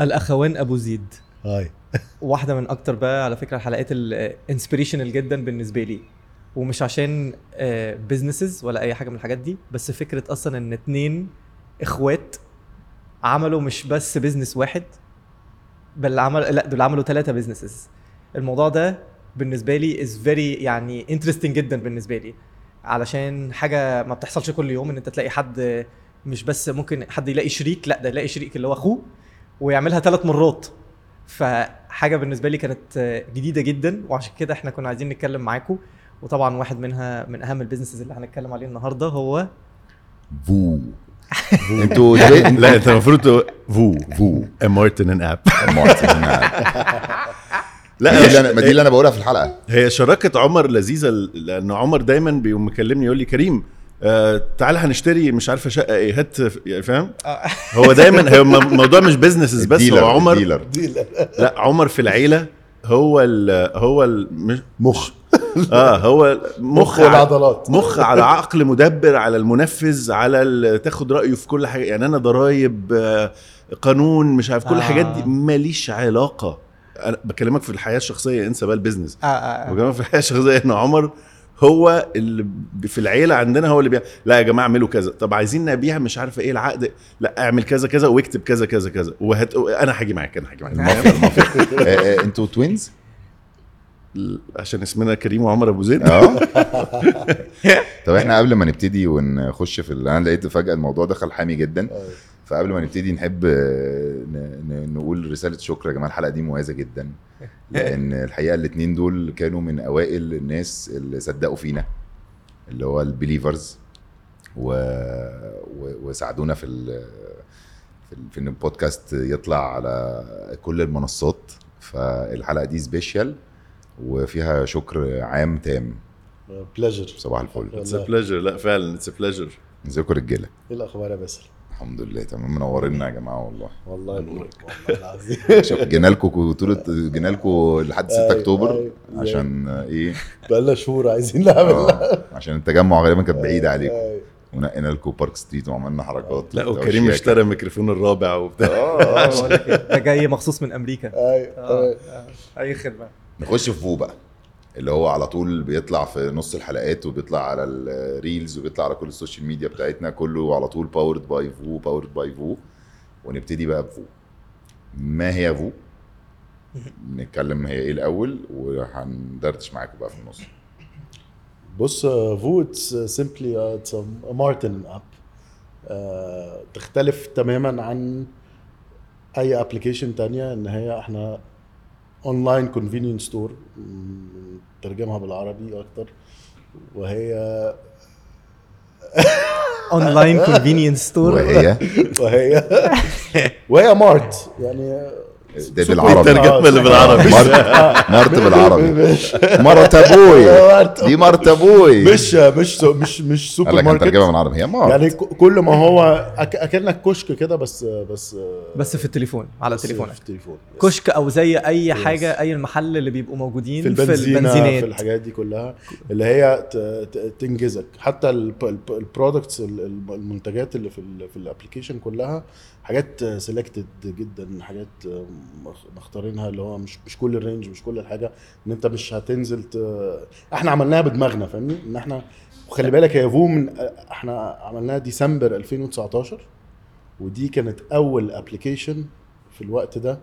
الأخوان أبو زيد. Hi. واحدة من أكتر بقى على فكرة الحلقات ال inspirational جدا بالنسبة لي. ومش عشان businesses ولا أي حاجة من الحاجات دي بس فكرة أصلا إن اتنين إخوات عملوا مش بس business واحد بل عمل لا دول عملوا ثلاثة businesses الموضوع ده بالنسبة لي is very يعني interesting جدا بالنسبة لي. علشان حاجة ما بتحصلش كل يوم إن أنت تلاقي حد مش بس ممكن حد يلاقي شريك لا ده يلاقي شريك اللي هو أخوه. ويعملها ثلاث مرات. فحاجة بالنسبة لي كانت جديدة جدا وعشان كده إحنا كنا عايزين نتكلم معاكم وطبعا واحد منها من أهم ال businesses اللي هنتكلم عليه النهارده هو فو. أنتوا لا انت المفروض فو. فو. mart in an app mart in لا ما دي اللي أنا ما دي اللي أنا بقولها في الحلقة. هي شراكة عمر لذيذة لأن عمر دايما بيقوم مكلمني يقول لي كريم آه تعالى هنشتري مش عارفة شقة إيه هات يعني فاهم هو دايما هو م- الموضوع مش business بس هو عمر ال dealer. لا عمر في العيلة هو ال هو ال مش مخ آه هو مخ والعضلات. مخ على عقل مدبر على المنفذ على ال- تاخد رأيه في كل حاجة يعني أنا ضرايب آه، قانون مش عارف كل آه. الحاجات دي ماليش علاقة أنا بكلمك في الحياة الشخصية أنسى بقى ال business آه، آه. بكلمك في الحياة الشخصية إن عمر هو اللي في العيلة عندنا هو اللي بيع لا يا جماعة اعملوا كذا. طب عايزين نبيع مش عارفة إيه العقد. لا اعمل كذا كذا واكتب كذا كذا كذا. وهت... أنا هاجي معاك أنا هاجي معاك. المافيا المافيا. آه، آه، أنتوا توينز عشان اسمنا كريم وعمر أبو زيد. آه. طب إحنا قبل ما نبتدي ونخش في أنا لقيت فجأة الموضوع دخل حامي جدا. فقبل ما نبتدي نحب نقول رسالة شكر يا جماعة الحلقة دي مميزة جدا. لأن الحقيقة الاثنين دول كانوا من أوائل الناس اللي صدقوا فينا اللي هو ال believers و... و... وساعدونا في ال... في, ال... في إن البودكاست يطلع على كل المنصات. فالحلقة دي special وفيها شكر عام تام. pleasure صباح الفل. it's pleasure لا فعلا it's pleasure ازيكم رجاله إيه الأخبار يا باسل؟ الحمد لله تمام. منورينا يا جماعة والله. والله نورك والله العظيم. شوف جينا لكم طول جينا لكم لحد 6 أيوة، أكتوبر أيوة. عشان آه، إيه؟ بقالنا شهور عايزين نعمل آه، عشان التجمع غالبا كانت بعيدة عليكم. أيوة. ونقينا لكم بارك ستريت وعملنا حركات لا وكريم. اشترى الميكروفون الرابع وبتاع. آه بقول لك إيه، ده جاي مخصوص من أمريكا. أيوه آه،. آه، أي خدمة. نخش في فو بقى. اللي هو على طول بيطلع في نص الحلقات وبيطلع على ال reels وبيطلع على كل ال social media بتاعتنا كله على طول powered by فو powered by فو ونبتدي بقى بفو. ما هي فو نتكلم هي إيه الأول وهندردش معاكم بقى في النص. بص فو it's simply it's mart in app تختلف تماما عن أي application تانية. إن هي إحنا online convenience store ترجمها بالعربي أكتر. وهي online convenience store وهي؟ وهي؟ وهي mart. يعني ده بالعربي. الترجمة اللي بالعربي. مرت مرت بالعربي. مرت. أبوي دي مرت أبوي مش مش مش مش سوبر ماركت. هنترجمها بالعربي هي مرت. يعني كل ما هو أك- أكنك كشك كده بس بس بس في التليفون على بس تليفونك في التليفون. كشك أو زي أي حاجة أي المحل اللي بيبقوا موجودين في البنزينة في, البنزينات. الحاجات دي كلها اللي هي تنجزك. حتى ال products المنتجات اللي في ال في ال application كلها حاجات selected جدا حاجات مخ- مختارينها اللي هو مش مش كل ال range مش كل الحاجة. إن أنت مش هتنزل ت... إحنا عملناها بدماغنا فاهمني؟ إن إحنا وخلي بالك يا فو من إحنا عملناها ديسمبر 2019 ودي كانت أول application في الوقت ده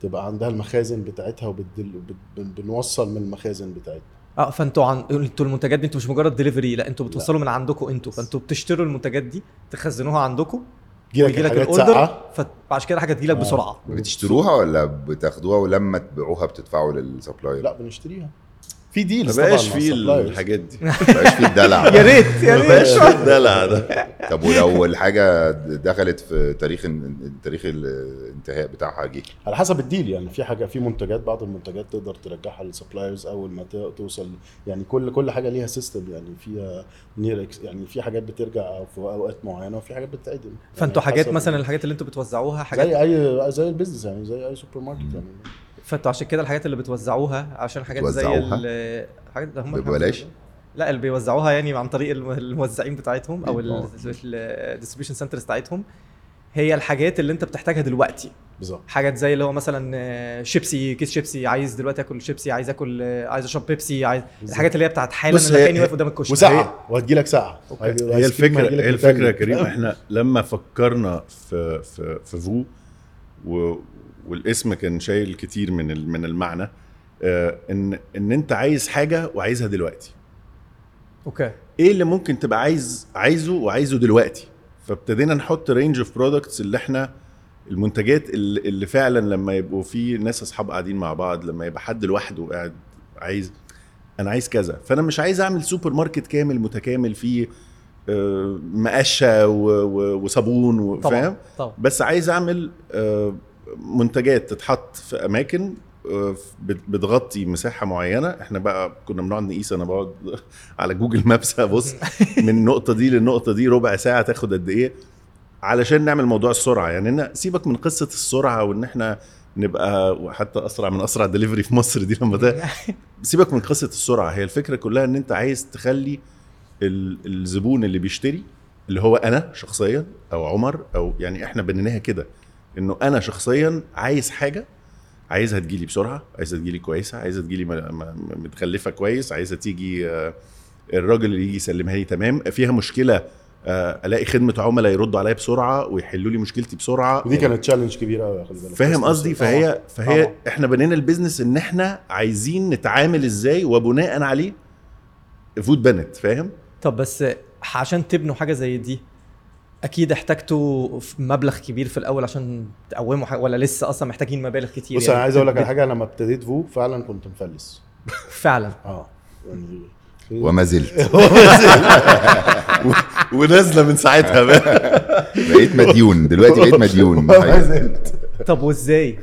تبقى عندها المخازن بتاعتها وبتدل بت- بنوصل من المخازن بتاعتنا آه فأنتوا عن أنتوا المنتجات دي أنتوا مش مجرد دليفري لا أنتوا بتوصلوا من عندكم أنتوا فأنتوا بتشتروا المنتجات دي تخزنوها عندكم ويجي لك ال order فعشان كده حاجة تجي لك آه. بسرعة بتشتروها ولا بتاخدوها ولما تبيعوها بتدفعوا لل supplier؟ لا بنشتريها في ما deals بقاش طبعا في مع ال suppliers. الحاجات دي. مبقاش في الدلع يا ريت يا ما ريت. بقاش في الدلع ده. طب ولو الحاجة دخلت في تاريخ تاريخ الانتهاء بتاعها جه؟ على حسب ال deal يعني. في حاجة في منتجات بعض المنتجات تقدر ترجعها لل suppliers أول ما توصل. يعني كل كل حاجة ليها system يعني. فيها near يعني في حاجات بترجع في أوقات معينة وفي حاجات بتتعدم فانتوا يعني حاجات مثلا الحاجات اللي أنتوا بتوزعوها حاجات زي أي زي ال business يعني زي أي سوبر ماركت يعني. فانتوا عشان كده الحاجات اللي بتوزعوها عشان حاجات زي بتوزعوها؟ ال- حاجات هم ببلاش؟ لا اللي بيوزعوها يعني عن طريق الم- الموزعين بتاعتهم أو آه. ال distribution centers بتاعتهم هي الحاجات اللي انت بتحتاجها دلوقتي بالظبط حاجات زي اللي هو مثلا آه، شيبسي كيس شيبسي عايز دلوقتي آكل شيبسي عايز آكل آه، عايز أشرب بيبسي عايز الحاجات اللي هي بتاعت حالا بص، أنا هي- كاني واقف قدام الكشري وساعه وهتجيلك ساعه okay. وهيجي- هي الفكرة هي. الفكرة يا كريم إحنا لما فكرنا في في في فو و والاسم كان شايل كتير من من المعنى آه، ان إن أنت عايز حاجة وعايزها دلوقتي. Okay. إيه اللي ممكن تبقى عايز عايزه وعايزه دلوقتي؟ فابتدينا نحط range of products اللي إحنا المنتجات اللي, اللي فعلا لما يبقوا في ناس أصحاب قاعدين مع بعض لما يبقى حد لوحده قاعد عايز أنا عايز كذا. فأنا مش عايز أعمل سوبر ماركت كامل متكامل فيه آه، مقشة وصابون فاهم؟ بس عايز أعمل آه، منتجات تتحط في أماكن آه، بت- بتغطي مساحة معينة. إحنا بقى كنا بنقعد نقيس أنا بقعد على Google Maps أبص من النقطه دي للنقطة دي ربع ساعة تاخد قد إيه؟ علشان نعمل موضوع السرعة. يعني إن سيبك من قصة السرعة وإن إحنا نبقى وحتى أسرع من أسرع دليفري في مصر دي لما ده سيبك من قصة السرعة. هي الفكرة كلها إن أنت عايز تخلي ال- الزبون اللي بيشتري اللي هو أنا شخصيا أو عمر أو يعني إحنا بنيناها كده انه أنا شخصيا عايز حاجة عايزها تجيلي بسرعة عايزها تجيلي كويسة عايزها تجيلي م- م- متغلفه كويس عايزها تيجي آه، الراجل اللي يجي يسلمها لي تمام. فيها مشكلة آه، الاقي خدمة عملاء يردوا عليا بسرعة ويحلوا لي مشكلتي بسرعة. ودي كانت challenge كبيرة قوي خلي بالك. فاهم قصدي؟ فهي فهي طبعاً. إحنا بنينا ال business إن إحنا عايزين نتعامل إزاي وبناء عليه Food بنت فاهم؟ طب بس عشان تبنوا حاجة زي دي أكيد احتاجتوا في مبلغ كبير في الأول عشان تقوموا حاجة ولا لسه أصلا محتاجين مبالغ كتير بص أنا عايز أقول لك على حاجة لما ابتديت فو فعلا كنت مفلس. فعلا. آه. يعني وما زلت. ونازلة من ساعتها بقى. بقيت مديون. دلوقتي بقيت مديون. ما زلت. طب وإزاي؟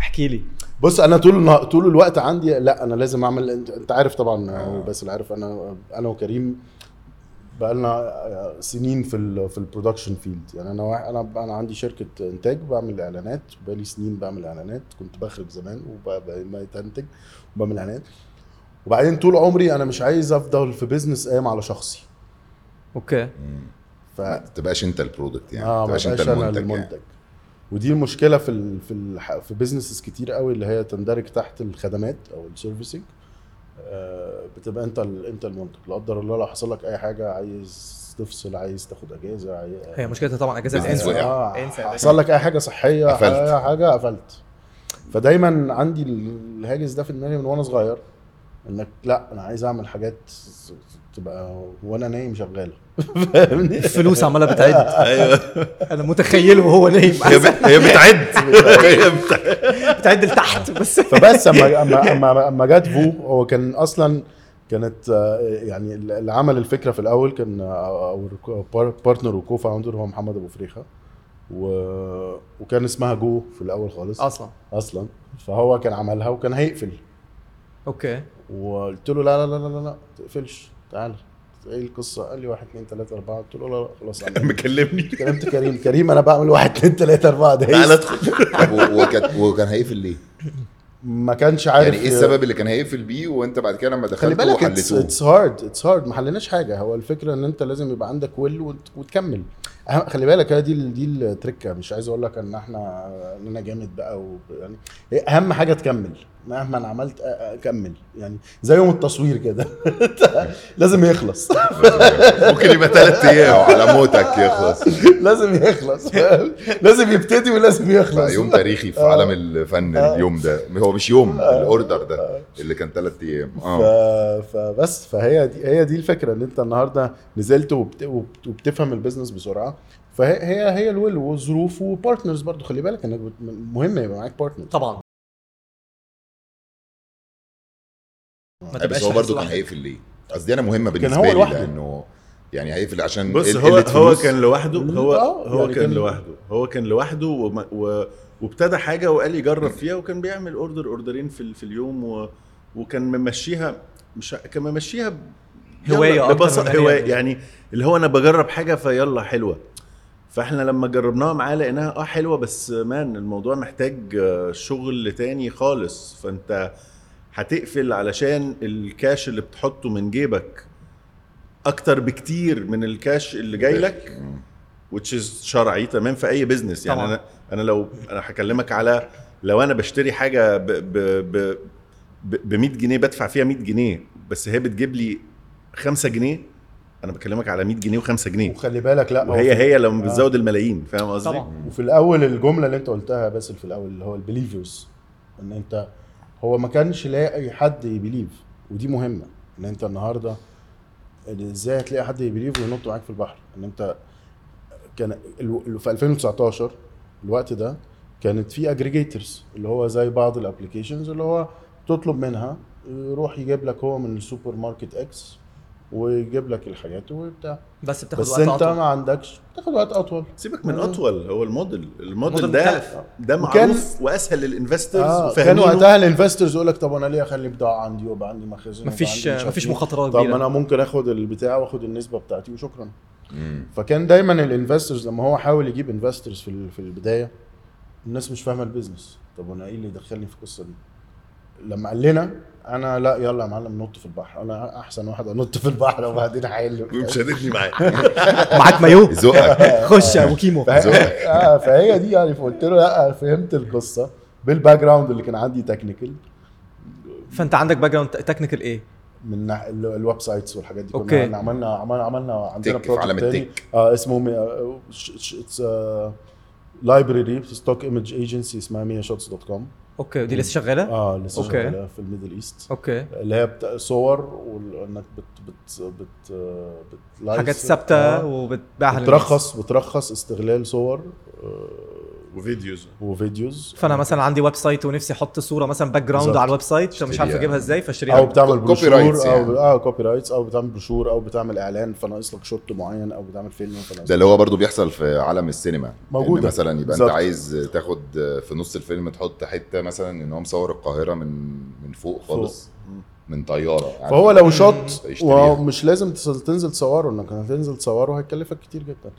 احكي لي. بص أنا طول النهار طول الوقت عندي لا أنا لازم أعمل أنت, انت عارف طبعا بس اللي عارف أنا أنا وكريم بقالنا سنين في ال في ال production field يعني أنا أنا أنا عندي شركة إنتاج بعمل إعلانات. بقالي سنين بعمل إعلانات. كنت بخرج زمان وبقيت أنتج وبعمل إعلانات. وبعدين طول عمري أنا مش عايز أفضل في business قايم على شخصي. okay. ف ما تبقاش أنت ال product يعني. آه ما تبقاش أنت بقاش أنا المنتج المنتج يعني. ودي المشكلة في ال في ال في businesses كتير قوي اللي هي تندرج تحت الخدمات أو ال servicing آه بتبقى انت ال- انت المنتج لا قدر الله لو حصل لك أي حاجة عايز تفصل عايز تاخد أجازة عايز هي مشكلتها طبعا أجازة انسى. آه انسى حصل لك أي حاجة صحية قفلت. اي حاجة قفلت فدايما عندي الهاجس ده في دماغي من وأنا صغير إنك لا أنا عايز أعمل حاجات تبقى وأنا نايم شغاله فاهمني؟ الفلوس عمالة بتعد. أيوه. أنا متخيله وهو نايم. هي بتعد. هي بتعد. بتعد لتحت بس. فبس أما أما أما جت فو هو كان أصلا كانت يعني اللي عمل الفكرة في الأول كان partner و co-founder هو محمد أبو فريخة. و... وكان اسمها جو في الأول خالص. أصلا. أصلا. فهو كان عملها وكان هيقفل. okay. وقلت له لا لا لا لا لا, لا ما تقفلش. تعالى إيه القصة؟ قال لي واحد اثنين ثلاثة أربعة. قلت له لا لا خلاص أنا مكلمني كلمت كريم. كريم أنا بعمل واحد اثنين ثلاثة أربعة. ده تعالى إيه؟ ادخل. طب وكان وكان هيقفل ليه؟ ما كانش عارف. يعني إيه السبب اللي كان هيقفل بيه وأنت بعد كده لما خلي دخلت بالك وحلتوه اتس هارد اتس هارد ما حليناش حاجة. هو الفكرة إن أنت لازم يبقى عندك will وتكمل. أهم- خلي بالك هي دي دي ال trick ة. مش عايز أقول لك إن إحنا إن أنا جامد بقى و يعني أهم حاجة تكمل. مهما أنا عملت أكمل. يعني زي يوم التصوير كده. لازم يخلص. ممكن يبقى ثلاث أيام. على موتك يخلص. لازم يخلص؟ لازم يبتدي ولازم يخلص. يوم تاريخي في عالم الفن اليوم ده. هو مش يوم ال order ده اللي كان ثلاث أيام. آه. فبس فهي دي هي دي الفكرة إن أنت النهارده نزلت وبت... وبت... وبتفهم ال business بسرعة. فهي هي هي ال will والظروف و partners برضو. خلي بالك إنك. مهم يبقى معاك partner طبعا. ما بس هو برضه كان. هيقفل ليه؟ قصدي أنا مهمة بالنسبة هو لي لوحده. لأنه يعني هيقفل عشان بص هو هو. كان لوحده هو آه، هو يعني كان كان- لوحده هو كان لوحده وابتدى حاجة وقال يجرب فيها وكان بيعمل order order ين في ال- في اليوم و وكان ممشيها مش كان ممشيها من هي- هواية يعني اللي هو أنا بجرب حاجة فيلا حلوة فإحنا لما جربناها معاه لقيناها آه حلوة بس man الموضوع محتاج شغل تاني خالص فأنت هتقفل علشان الكاش اللي بتحطه من جيبك أكتر بكتير من الكاش اللي جاي لك which is شرعي تمام في أي business يعني طبعاً. أنا أنا لو أنا هكلمك على لو أنا بشتري حاجة ب ب ب ب 100 جنيه بدفع فيها 100 جنيه بس هي بتجيب لي 5 جنيه أنا بكلمك على 100 جنيه و5 جنيه وخلي بالك لا وهي هي لما آه. بتزود الملايين فاهم قصدي؟ طبعا وفي الأول الجملة اللي أنت قلتها بس في الأول اللي هو ال believers إن أنت هو ما كانش لاقي حد ي believe ودي مهمة إن أنت النهارده إزاي هتلاقي حد ي believe وينط معاك في البحر؟ إن أنت كان في 2019 الوقت ده كانت في aggregators اللي هو زي بعض ال applications اللي هو تطلب منها يروح يجيب لك هو من السوبر ماركت X ويجيب لك الحاجات وبتاع بس بتاخد بس وقت انت أطول. ما عندكش تاخد وقت أطول سيبك من آه. أطول هو ال model ال model model ده مختلف. ده وكان- معروف وأسهل لل investors آه كان وقتها ال investors يقول لك طب أنا ليه أخلي بضاعة عندي ويبقى عندي مخازن مفيش مفيش إيه؟ مخاطرات طب كبيرة أنا ممكن آخد البتاع وآخد النسبة بتاعتي وشكرا مم. فكان دايما ال investors لما هو حاول يجيب investors في ال- في البداية الناس مش فاهمة ال business طب وأنا إيه اللي يدخلني في القصة دي لما قال لنا أنا لا يلا يا معلم نط في البحر. أنا أحسن واحد أنط في البحر وبعدين هحل ومشادتني معاه معاك مايو؟ ذوقك. خش يا أبو كيمو. فهي, آه فهي دي يعني فقلت له لا فهمت القصة. بال background اللي كان عندي technical فأنت عندك background technical إيه؟ من ال websites والحاجات دي كنا okay. عملنا عملنا عملنا, عملنا عندنا tech في عالم project تاني. ال tech. آه اسمه library stock image agency اسمها ميا shots dot com. okay دي لسه شغالة؟ آه لسه okay. شغالة في ال Middle East okay اللي هي بتا- صور وانك بت بت بت بت حاجات ثابتة آه. وبتبيعها للناس. بترخص بترخص استغلال صور آه، و videos و videos فأنا مثلا عندي website ونفسي أحط صورة مثلا background. على ال website مش عارف. أجيبها إزاي فأشتريها أو بتعمل copy brochure rights أو يعني. آه copyrights أو بتعمل بروشور أو بتعمل إعلان فناقص لك shot معين أو بتعمل فيلم ده اللي هو برضو بيحصل في عالم السينما موجودة. إن مثلا يبقى بالظبط. انت عايز تاخد في نص الفيلم تحط حتة مثلا إن هو مصور القاهرة من من فوق خالص من طيارة عارف فهو لو يشتريها. ومش لازم تصل- تنزل تصوره انك هتنزل تصوره هيكلفك كتير جدا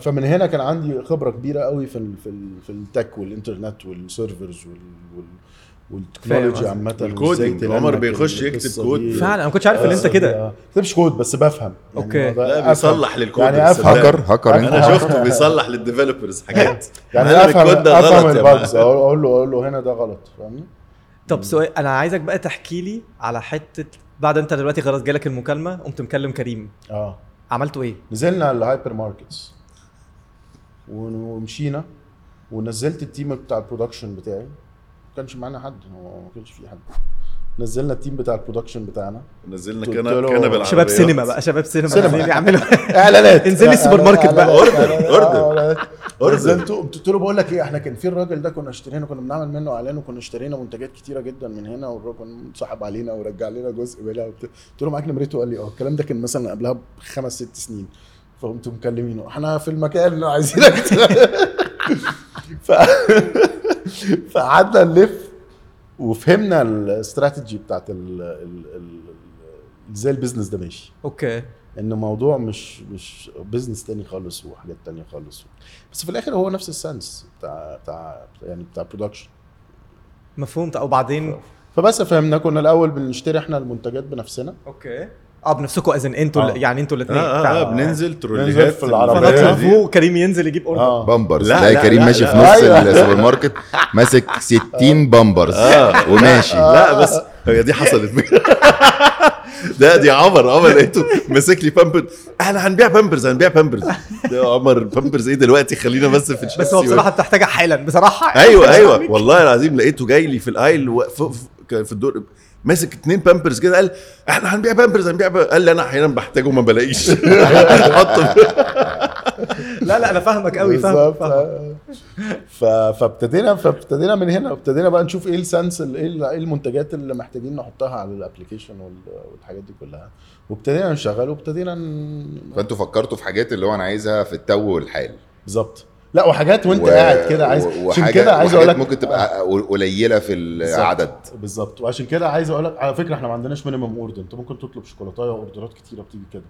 فمن هنا كان عندي خبرة كبيرة قوي في ال في ال في ال tech والإنترنت وال servers وال وال والتكنولوجي عامة تلمك عمر بيخش يكتب كود. دي. فعلا أنا ما كنتش عارف إن أنت آه، كده ما كتبش كود بس بفهم يعني ده لا أفهم. بيصلح للكود يعني صدقني. hacker hacker انت أنا شفته بيصلح لل developers حاجات يعني افهم الكود ده غلط. أقول له أقول له هنا ده غلط فاهمني طب سؤال أنا عايزك بقى تحكي لي على حتة بعد أنت دلوقتي خلاص جالك المكالمة قمت مكلم كريم. آه. عملتوا إيه؟ نزلنا ال hypermarkets ومشينا ونزلت ال team بتاع ال production بتاعي. ما كانش معانا حد هو ما كانش في حد. نزلنا ال team بتاع ال production بتاعنا. نزلنا كنا بالعربيات. شباب سينما بقى شباب سينما. سينما. يعملوا إعلانات. انزل السوبر ماركت بقى. order، order. order. نزلته قلت له بقول لك إيه إحنا كان في الراجل ده كنا اشترينا كنا بنعمل منه إعلان وكنا اشترينا منتجات كتيرة جدا من هنا والراجل كان صاحب علينا ورجع لنا جزء منها قلت له معاك نمرته؟ قال لي آه الكلام ده كان مثلا قبلها بخمس ست سنين. فقمت مكلمينه. إحنا في المكان اللي عايزينك ف... فقعدنا نلف وفهمنا الاستراتيجي بتاعت ال... ال... ال... إزاي ال business ده ماشي. okay. ان الموضوع مش مش business تاني خالص وحاجات تانية خالص. بس في الآخر هو نفس ال sense بتاع بتاع يعني بتاع production مفهوم. أو بعدين فبس فهمنا كنا الأول بنشتري إحنا المنتجات بنفسنا. okay. آه بنفسكم ازن أنتوا آه. يعني أنتوا الاثنين آه آه, آه بننزل تروليهات في. فوق كريم ينزل يجيب order آه. بامبرز لا، تلاقي لا، كريم لا، ماشي لا. في نص أيوة. السوبر ماركت ماسك 60 بامبرز آه. وماشي. لا بس هي دي حصلت. ده دي عمر عمر لقيته ماسك لي بامبرز إحنا هنبيع بامبرز هنبيع بامبرز ده عمر بامبرز إيه دلوقتي؟ خلينا بس في بس هو بصراحة بتحتاجها حالا بصراحة. أيوه أيوه. والله العظيم لقيته جاي لي في ال aisle في الدور. ماسك اتنين بامبرز كده قال إحنا هنبيع بامبرز هنبيع بامبرز. قال لي أنا أحيانا بحتاجه ما بلاقيش. لا لا أنا فاهمك قوي فاهمك. فابتدينا فابتدينا من هنا وابتدينا بقى نشوف إيه ال sense ال- إيه ال- المنتجات اللي محتاجين نحطها على ال application وال- والحاجات دي كلها. وابتدينا نشغل وابتدينا ن... فأنتوا فكرتوا في حاجات اللي هو أنا عايزها في التو والحال. بالظبط. لا وحاجات وانت و- قاعد كده عايز و- عشان وحاجة- كده عايز أقول لك وحاجات ممكن تبقى قليلة في العدد. بالظبط. وعشان كده عايز أقول لك على فكرة إحنا ما عندناش minimum order أنت ممكن تطلب شوكولاتاية و orderات كتيرة بتيجي كده.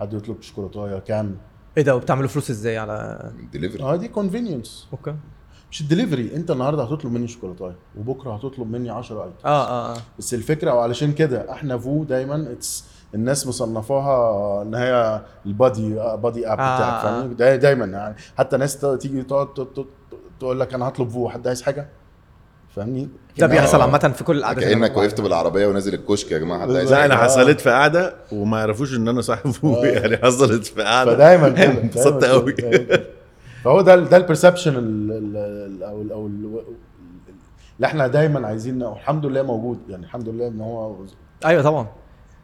حد يطلب شوكولاتاية كام إيه ده؟ وبتعملوا فلوس إزاي على ديليفري آه دي convenience okay. مش الدليفري. أنت النهارده هتطلب مني شوكولاتاية وبكرة هتطلب مني 10 item آه آه آه. بس الفكرة وعلشان كده إحنا فو دايما اتس الناس مصنفاها إن هي ال buddy buddy app آه، بتاعك آه. فاهمني؟ دا- دايما يعني. حتى ناس تيجي تقعد ت- ت- تقول لك أنا هطلب فو حد عايز حاجة؟ فاهمني؟ ده كأنها- بيحصل عامة في كل القعدات كانك وقفت بالعربية ونازل الكشك يا جماعة حد عايز لا أنا حاجة؟ حصلت في قعدة وما يعرفوش إن أنا صاحب آه. يعني حصلت في قعدة. فدايما كده انبسطت قوي. فهو ده ده ال perception أو ال أو ال اللي إحنا دايما عايزين والحمد لله موجود يعني الحمد لله إن هو أيوه طبعا.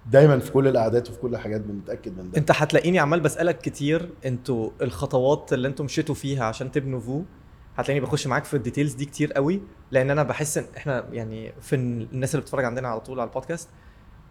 دايما في كل القعدات وفي كل الحاجات بنتأكد من ده. انت هتلاقيني عمال بسألك كتير أنتوا الخطوات اللي أنتوا مشيتوا فيها عشان تبنوا فو هتلاقيني بخش معاك في ال details دي كتير قوي لأن أنا بحس إن إحنا يعني في الناس اللي بتتفرج عندنا على طول على البودكاست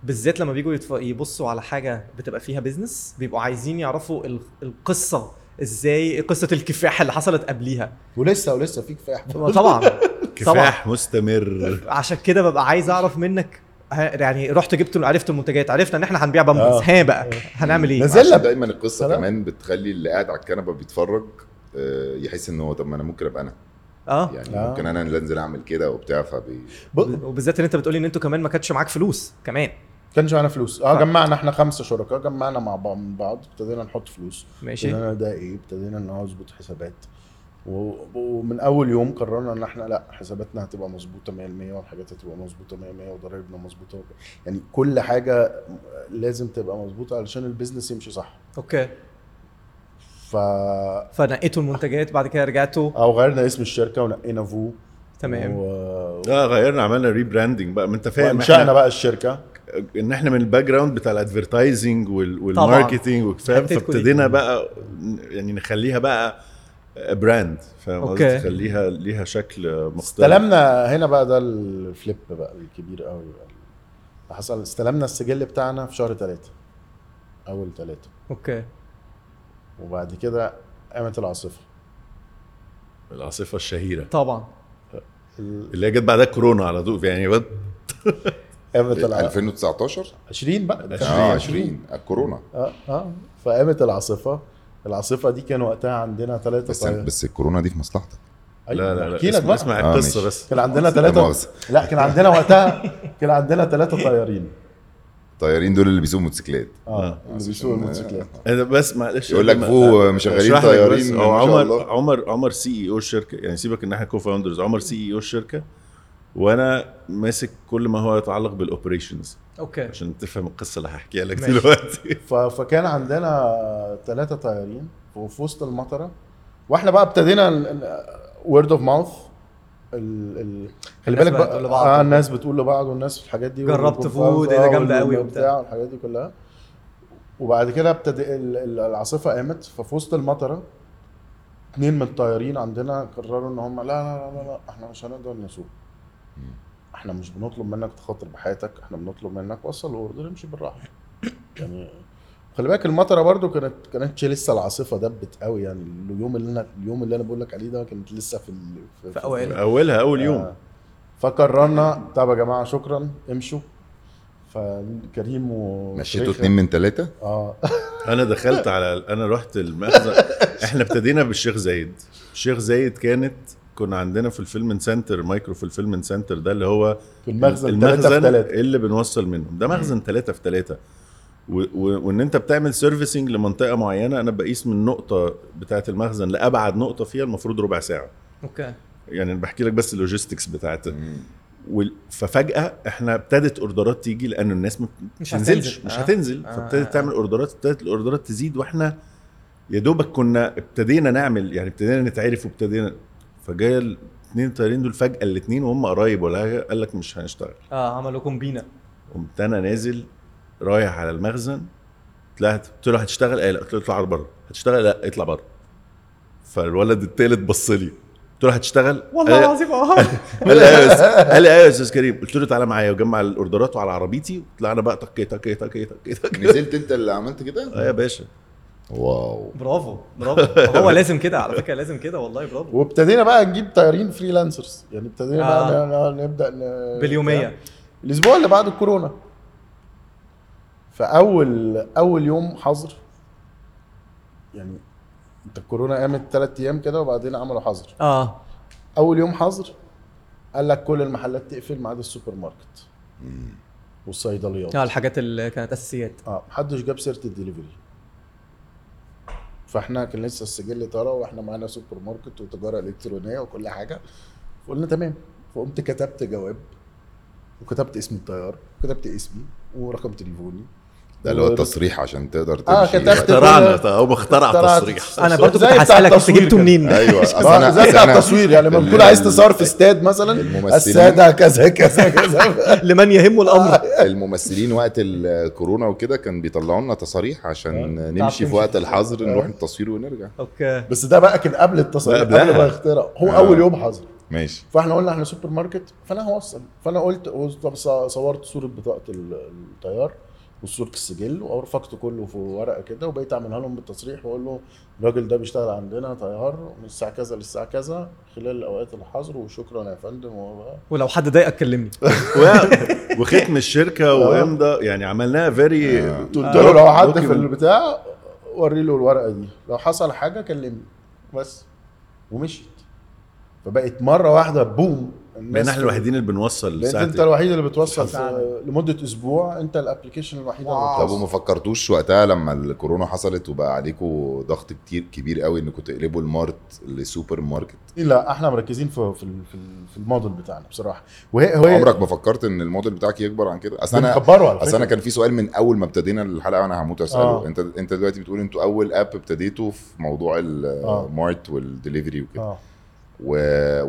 بالذات لما بيجوا يتف- يبصوا على حاجة بتبقى فيها business بيبقوا عايزين يعرفوا ال- القصة إزاي قصة الكفاح اللي حصلت قبليها. ولسه ولسه في كفاح. طبعا. طبعا. كفاح مستمر. عشان كده ببقى عايز أعرف منك يعني رحت جبت عرفت المنتجات عرفنا ان إحنا هنبيع بامبرز آه. ها بقى هنعمل إيه نزل عشان لك. دايما القصة سلام. كمان بتخلي اللي قاعد على الكنبة بيتفرج آه، يحس إن هو طب ما أنا ممكن أبقى أنا آه يعني آه. ممكن أنا اللي أنزل أعمل كده وبتاع فبي ب- وبالذات إن أنت بتقولي إن أنتوا كمان ما كانش معاك فلوس كمان كانش معانا فلوس آه آه. جمعنا إحنا خمسة شركاء جمعنا مع بعض ابتدينا نحط فلوس ماشي ابتدينا ده إيه ابتدينا نظبط حسابات ومن أول يوم قررنا إن إحنا لأ حساباتنا هتبقى مظبوطة 100% والحاجات هتبقى مظبوطة 100% وضرايبنا مظبوطة. يعني كل حاجة لازم تبقى مظبوطة علشان ال business يمشي صح. okay. ف فنقيتوا المنتجات بعد كده رجعتوا؟ أو غيرنا اسم الشركة ونقينا فو تمام. و... آه غيرنا عملنا rebranding بقى. ما أنت فاهم إحنا بقى الشركة. إن إحنا من ال background بتاع ال advertising وال marketing فاهم حتتك دي. فابتدينا بقى يعني نخليها بقى brand فاهم. قصدي؟ تخليها ليها شكل مختلف. استلمنا هنا بقى ده ال flip بقى الكبير قوي بقى. اللي حصل استلمنا السجل بتاعنا في شهر ثلاثة أول ثلاثة okay. وبعد كده قامت العاصفة. العاصفة الشهيرة. طبعا. ال- اللي هي جت بعدها كورونا على طول يعني بد- قامت العاصفه 2019 20 بقى. ده كان آه 20 الكورونا. آه آه. فقامت العاصفة. العاصفة دي كان وقتها عندنا ثلاثة بس بس الكورونا دي في مصلحتك. لا لا لا احكي لك اسمع, بقى. اسمع آه، القصة ماشي. بس. كان عندنا مؤاخذة. لا كان عندنا وقتها كان عندنا ثلاثة طيارين. الطيارين دول اللي بيسوقوا موتوسيكلات. آه آه. اللي بيسوقوا الموتوسيكلات. أنا بس معلش بقول لك ما- فوق مشغلين طيارين هو عمر. عمر عمر CEO الشركة. يعني سيبك إن إحنا co-founders عمر CEO الشركة وأنا ماسك كل ما هو يتعلق بال operations okay. عشان تفهم القصة اللي هحكيها لك ماشي. دلوقتي. فكان عندنا ثلاثة طيارين في وسط المطرة. وإحنا بقى ابتدينا word of mouth خلي بالك بقى. آه الناس بتقول لبعض والناس في الحاجات دي جربت فو، إيه ده وال- قوي وبتاع. والحاجات دي كلها. وبعد كده ابتدى ال- ال- العاصفة قامت. ففي وسط المطرة اتنين من الطيارين عندنا قرروا إن هم لا لا لا لا إحنا مش هنقدر نسوق. إحنا مش بنطلب منك تخاطر بحياتك إحنا بنطلب منك وصل الاوردر امشي بالراحة. يعني خلي بالك المطرة برضو كانت كانتش لسه العاصفة دبت قوي يعني اليوم اللي أنا اليوم اللي أنا بقول لك عليه ده كانت لسه في ال... في أوائل. اولها أول يوم. آه. فقررنا طب يا جماعة شكرا امشوا. فكريم و مشيتوا اتنين من ثلاثة آه. أنا دخلت على أنا رحت المخزن. إحنا ابتدينا بالشيخ زايد. الشيخ زايد كانت كنا عندنا في ال fulfillment center مايكرو fulfillment center ده اللي هو في المخزن ثلاثة في المخزن ثلاثة اللي بنوصل منهم ده مخزن ثلاثة في ثلاثة و- و- وإن أنت بتعمل servicing لمنطقة معينة أنا بقيس من النقطه بتاعة المخزن لأبعد نقطة فيها المفروض ربع ساعة. okay. يعني أنا بحكي لك بس ال logistics بتاعت وال- ففجأة إحنا ابتدت أوردرات تيجي لأن الناس ما مش بتنزلش هتنزل. مش. هتنزل. آه، فابتدت آه. تعمل أوردرات ابتدت الأوردرات تزيد وإحنا يا دوبك كنا ابتدينا نعمل يعني ابتدينا نتعرف وابتدينا فجاء الاثنين الطيارين دول فجأة الاثنين وهم قرايب ولا حاجة قال لك مش هنشتغل. آه عملوا كومبينا قمت أنا نازل رايح على المخزن طلعت قلت له هتشتغل؟ إيه لا قلت له اطلع بره هتشتغل؟ لا اطلع بره. فالولد التالت بص لي. قلت له هتشتغل؟ والله العظيم آه. قال لي أيوه قال لي أيوه يا أستاذ كريم. قلت له تعالى معايا وجمع الأوردرات وعلى عربيتي طلعنا بقى تكي تكي تكي تكي نزلت أنت اللي عملت كده؟ آه يا باشا. wow. برافو برافو. هو لازم كده على فكرة لازم كده والله برافو. وابتدينا بقى نجيب طيارين freelancers يعني ابتدينا آه. بقى نبدأ ن- باليومية. الأسبوع اللي بعد الكورونا. فاول أول يوم حظر. يعني أنت الكورونا قامت ثلاث أيام كده وبعدين عملوا حظر. آه. أول يوم حظر قال لك كل المحلات تقفل ما عدا السوبر ماركت والصيدليات. آه الحاجات اللي كانت أساسيات. آه محدش جاب سيرة الدليفري. فاحنا كان لسه السجل طرى وإحنا معانا سوبر ماركت وتجارة إلكترونية وكل حاجة. فقلنا تمام. فقمت كتبت جواب وكتبت اسم الطيار وكتبت اسمي ورقم تليفوني ده اللي هو التصريح عشان تقدر آه تمشي. كتبت اخترعنا كل- هو مخترع اخترعت- تصريح. أنا برضو زي كنت هسالك أنت التصوير جبته. منين أيوه. أصل أنا زي بتاع التصوير يعني لما بتكون عايز تصور في استاد مثلا الممثلين- السادة كذا كذا كذا. لمن يهمه الأمر. الممثلين وقت الكورونا وكده كان بيطلعوا لنا تصاريح عشان آه. نمشي في وقت. الحظر آه. نروح التصوير ونرجع. okay. بس ده بقى كان قبل التصوير لا، قبل. ما يخترع. هو آه. أول يوم حظر. ماشي. فإحنا قلنا إحنا سوبر ماركت فأنا هوصل. فأنا قلت صورت صورة بطاقة ال- وصوره السجل ورفقت كله في ورقة كده وبقيت أعملها لهم بالتصريح وأقول له الراجل ده بيشتغل عندنا طيار من الساعة كذا للساعة كذا خلال أوقات الحظر وشكرا يا فندم. ولو حد ضايقك كلمني وختم الشركة وامضى يعني عملناها very آه. قلت له لو حد في البتاع وري له الورقة دي لو حصل حاجة كلمني بس. ومشيت. فبقت مرة واحدة boom بقينا إحنا الوحيدين اللي بنوصل ساعة انت الوحيد اللي بتوصل لمدة أسبوع انت ال application الوحيد اللي wow. طب بتوصل وما فكرتوش وقتها لما الكورونا حصلت وبقى عليكم ضغط كتير كبير قوي انكم تقلبوا ال mart لسوبر ماركت لا إحنا مركزين في في ال- في, ال- في الموديل بتاعنا بصراحة. وهي وهي عمرك ما فكرت إن الموديل بتاعك يكبر عن كده؟ أصل أنا أصل أنا كان في سؤال من أول ما ابتدينا الحلقة وأنا هموت أسأله. آه. انت أنت دلوقتي بتقول إنتوا أول app ابتديتوا في موضوع آه. ال mart وال delivery وكده. آه. و...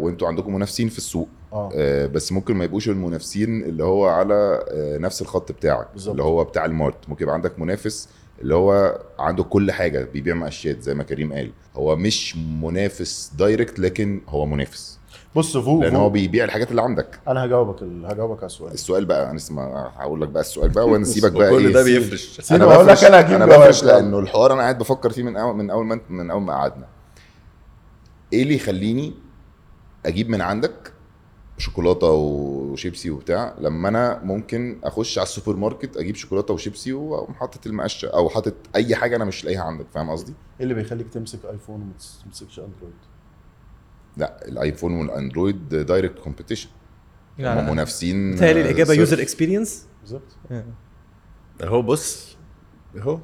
وأنتوا عندكم منافسين في السوق. آه، بس ممكن ما يبقوش المنافسين اللي هو على آه، نفس الخط بتاعك بالظبط. اللي هو بتاع ال mart. ممكن يبقى عندك منافس اللي هو عنده كل حاجة بيبيع مقشات زي ما كريم قال. هو مش منافس direct لكن هو منافس. بص فوق لأن هو فوق. بيبيع الحاجات اللي عندك. أنا هجاوبك ال- هجاوبك على السؤال. السؤال بقى أنا اسمع هقول لك بقى السؤال بقى ونسيبك بقى كل إيه. ده بيفرش. سيبني أقول لك أنا هجيب أنا. بفرش لأنه الحوار أنا قاعد بفكر فيه من اول من أول ما من أول ما قعدنا. إيه اللي يخليني أجيب من عندك شوكولاتة وشيبسي وبتاع لما أنا ممكن أخش على السوبر ماركت أجيب شوكولاتة وشيبسي وأقوم حاطط المقشة أو حاطط أي حاجة أنا مش لاقيها عندك فاهم قصدي؟ إيه اللي بيخليك تمسك آيفون وما تمسكش أندرويد؟ لا الآيفون والأندرويد direct competition هم منافسين بتهيألي الإجابة آه، user صرف. experience بالظبط أهو بص. أهو.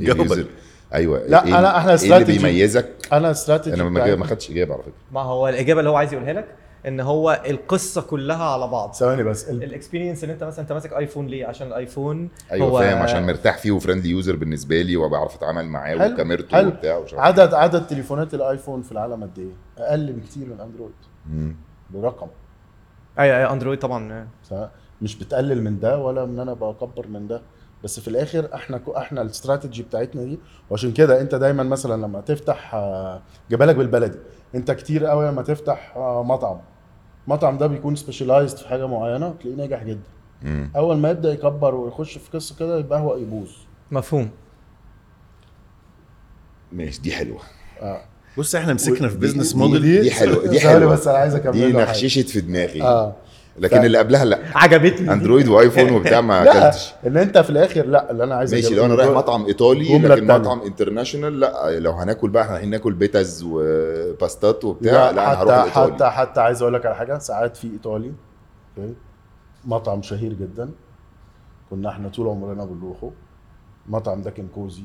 إيه جاوبك. أيوه. لا، إيه- أنا- إحنا إيه اللي استراتيجي. بيميزك؟ أنا استراتيجي أنا ما خدتش إجابة على فكرة. ما هو الإجابة اللي هو عايز يقولها لك إن هو القصة كلها على بعض. ثواني بس ال- ال experience إن أنت مثلا أنت ماسك ايفون ليه؟ عشان الايفون أيوه هو فاهم عشان مرتاح فيه و friendly user بالنسبة لي وبعرف أتعامل معاه وكاميرته. وبتاع ومش عارف عدد عدد تليفونات الايفون في العالم قد إيه؟ أقل بكتير من أندرويد. مم. برقم. اي أي أندرويد طبعا. مش بتقلل من ده ولا ان أنا بكبر من ده. بس في الآخر إحنا كو- إحنا الاستراتيجي بتاعتنا دي وعشان كده أنت دايما مثلا لما تفتح آه، جبالك بالبلدي. أنت كتير قوي لما تفتح آه، مطعم. مطعم ده بيكون specialized في حاجة معينة تلاقيه ناجح جدا. مم. أول ما يبدأ يكبر ويخش في قصة كده يبقى هو يبوظ. مفهوم. ماشي دي حلوة. آه. بص إحنا مسكنا في business دي- موديل دي حلوة دي حلوة. بس أنا عايز اكمل دي. نخششت في دماغي. آه. لكن ف- اللي قبلها لا. عجبتني. أندرويد وآيفون وبتاع ما أكلتش. إن أنت في الآخر لا اللي أنا عايز ماشي لو أنا رايح مطعم إيطالي لكن. مطعم international لا. لو هناكل بقى إحنا رايحين ناكل بيتز وباستات وبتاع لا, لا, أنا هروح حتى الإيطالي. حتى حتى عايز أقول لك على حاجة ساعات في إيطالي okay؟ مطعم شهير جدا. كنا إحنا طول عمرنا بنروحه. المطعم ده كان cozy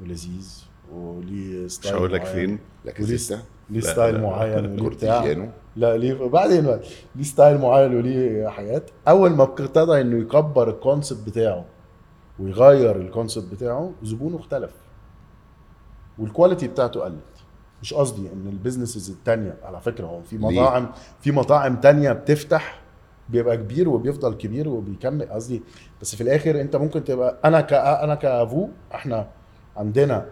ولذيذ وليه مش style هقول لك. فين. وليه كازيتا ليه style. معين وليه بتاع؟ لا ليه بعدين ليه style معين وليه حاجات؟ أول ما ابتدى إنه يكبر ال concept بتاعه ويغير ال concept بتاعه زبونه اختلف. وال quality بتاعته قلت. مش قصدي إن ال businesses التانية على فكرة هو في؟ مطاعم في مطاعم تانية بتفتح بيبقى كبير وبيفضل كبير وبيكمل قصدي. بس في الآخر أنت ممكن تبقى أنا ك أنا كافو إحنا عندنا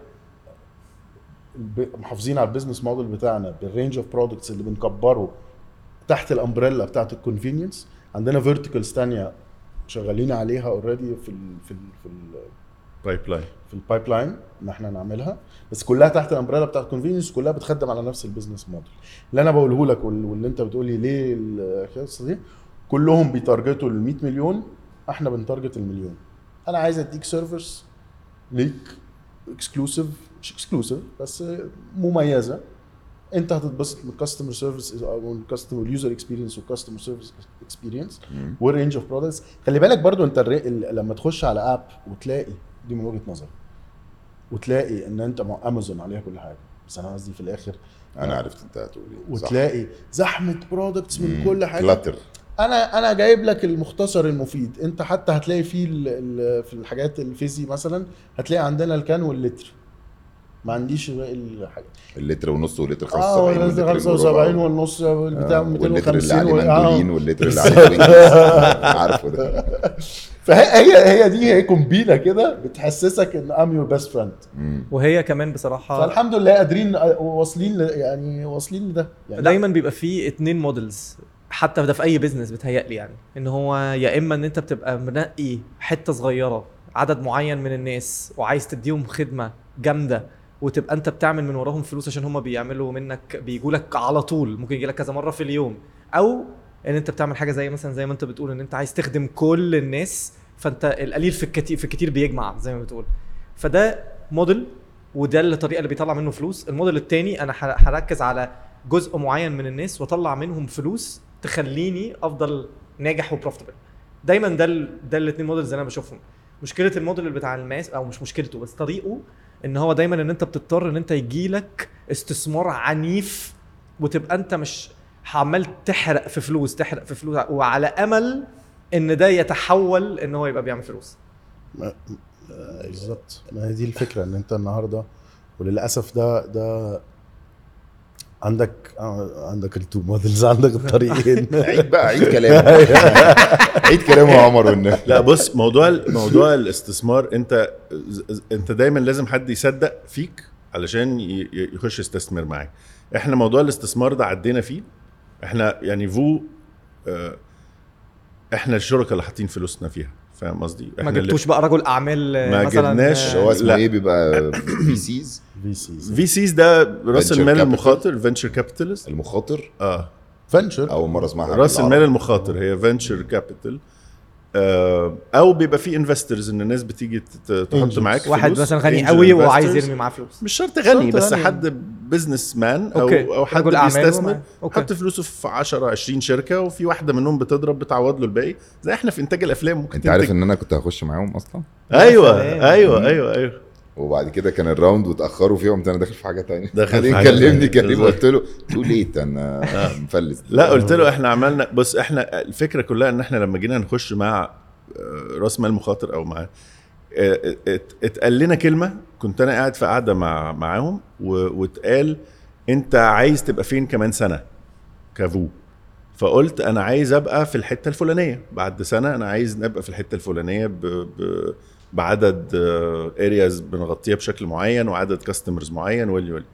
محافظين على ال business model بتاعنا بال range of products اللي بنكبره تحت ال umbrella بتاعت ال convenience عندنا verticals تانية شغالين عليها already في ال في ال في ال pipeline في ال pipeline إن إحنا نعملها. بس كلها تحت ال umbrella بتاعت ال convenience كلها بتخدم على نفس ال business model اللي أنا بقوله لك وال- واللي أنت بتقولي ليه القصة دي؟ كلهم بي target وا ال 100 مليون إحنا بن target المليون. أنا عايز أديك service ليك exclusive مش exclusive بس مميزة. انت هتتبسط من ال customer service أو ال customer user experience وال customer service experience. وال range of products خلي بالك برضو انت الري... لما تخش على app وتلاقي دي من وجهة نظري وتلاقي ان انت مع امازون عليها كل حاجة. بس أنا قصدي في الآخر أنا عرفت انت هتقول إيه. وتلاقي زحمة products من. كل حاجة. clutter أنا أنا جايب لك المختصر المفيد. انت حتى هتلاقي فيه ال- ال- في الحاجات ال fizzy مثلا هتلاقي عندنا ال can واللتر. ما عنديش باقي الحاجة اللتر ونص واللتر آه 75 واللتر واللتر 75 المربع. والنص والبتاع آه، واللتر اللي 250 عليه آه. مندولين واللتر اللي عليه. عارفه ده فهي هي هي دي هي company كده بتحسسك إن I'm your best friend. وهي كمان بصراحة فالحمد لله قادرين واصلين ل- يعني واصلين لده يعني دايما بيبقى فيه اتنين models حتى ده في أي business بتهيألي يعني إن هو يا إما إن أنت بتبقى منقي حتة صغيرة عدد معين من الناس وعايز تديهم خدمة جامدة وتبقى انت بتعمل من وراهم فلوس عشان هم بيعملوا منك بيجوا لك على طول ممكن يجي لك كذا مرة في اليوم. أو إن أنت بتعمل حاجة زي مثلا زي ما أنت بتقول إن أنت عايز تخدم كل الناس فأنت القليل في الكتير في الكتير بيجمع زي ما بتقول. فده موديل وده الطريقة اللي بيطلع منه فلوس. الموديل التاني أنا هركز على جزء معين من الناس وأطلع منهم فلوس تخليني أفضل ناجح و profitable دايما ده. ده الاثنين models اللي أنا بشوفهم. مشكلة الموديل بتاع ال mass أو مش مشكلته بس طريقه إن هو دايما إن أنت بتضطر إن أنت يجيلك استثمار عنيف وتبقى أنت مش عمال تحرق في فلوس تحرق في فلوس. وعلى أمل إن ده يتحول إن هو يبقى بيعمل فلوس. آه، بالظبط. ما هي دي الفكرة إن أنت النهارده وللأسف ده ده عندك عندك ال two models عندك الطريقين. عيد بقى عيد كلامه. عيد كلامه يا عمر والنبي. لا بص موضوع موضوع الاستثمار انت انت دايما لازم حد يصدق فيك علشان يخش يستثمر معاك. إحنا موضوع الاستثمار ده عدينا فيه. إحنا يعني فو آه، إحنا الشركاء اللي حاطين فلوسنا فيها. فاهم قصدي ما جبتوش بقى رجل أعمال آه، ما مثلا جبناش آه، هو اسمه. إيه بيبقى في VCs, VCs, VCs ده راس المال. المخاطر venture capitalist المخاطر آه venture أول مرة أسمعها راس المال. المخاطر هي venture capital أو بيبقى في investors إن الناس بتيجي تحط. معاك واحد. مثلا غني قوي وعايز. يرمي معاه فلوس مش شرط غني شرط بس غني. حد businessman أو أو حد بيستثمر حط فلوسه في 10 20 شركة وفي واحدة منهم بتضرب بتعوض له الباقي. زي إحنا في إنتاج الأفلام ممكن أنت عارف. إن أنا كنت هخش معاهم أصلا؟ أيوه. أيوه أيوه أيوه. وبعد كده كان ال round واتأخروا فيها قمت أنا داخل في حاجة تانية. داخل في بعدين حاجة كلمني. كريم. قلت له too late أنا مفلس. لا قلت له إحنا عملنا بص إحنا الفكرة كلها إن إحنا لما جينا نخش مع آه، رأس مال مخاطر أو مع آه، ات- اتقال لنا كلمة كنت أنا قاعد في قاعدة مع معاهم واتقال أنت عايز تبقى فين كمان سنة كافو فقلت أنا عايز أبقى في الحتة الفلانية. بعد سنة أنا عايز نبقى في الحتة الفلانية ب... ب... بعدد ارياز بنغطيها بشكل معين وعدد كاستمرز معين واللي واللي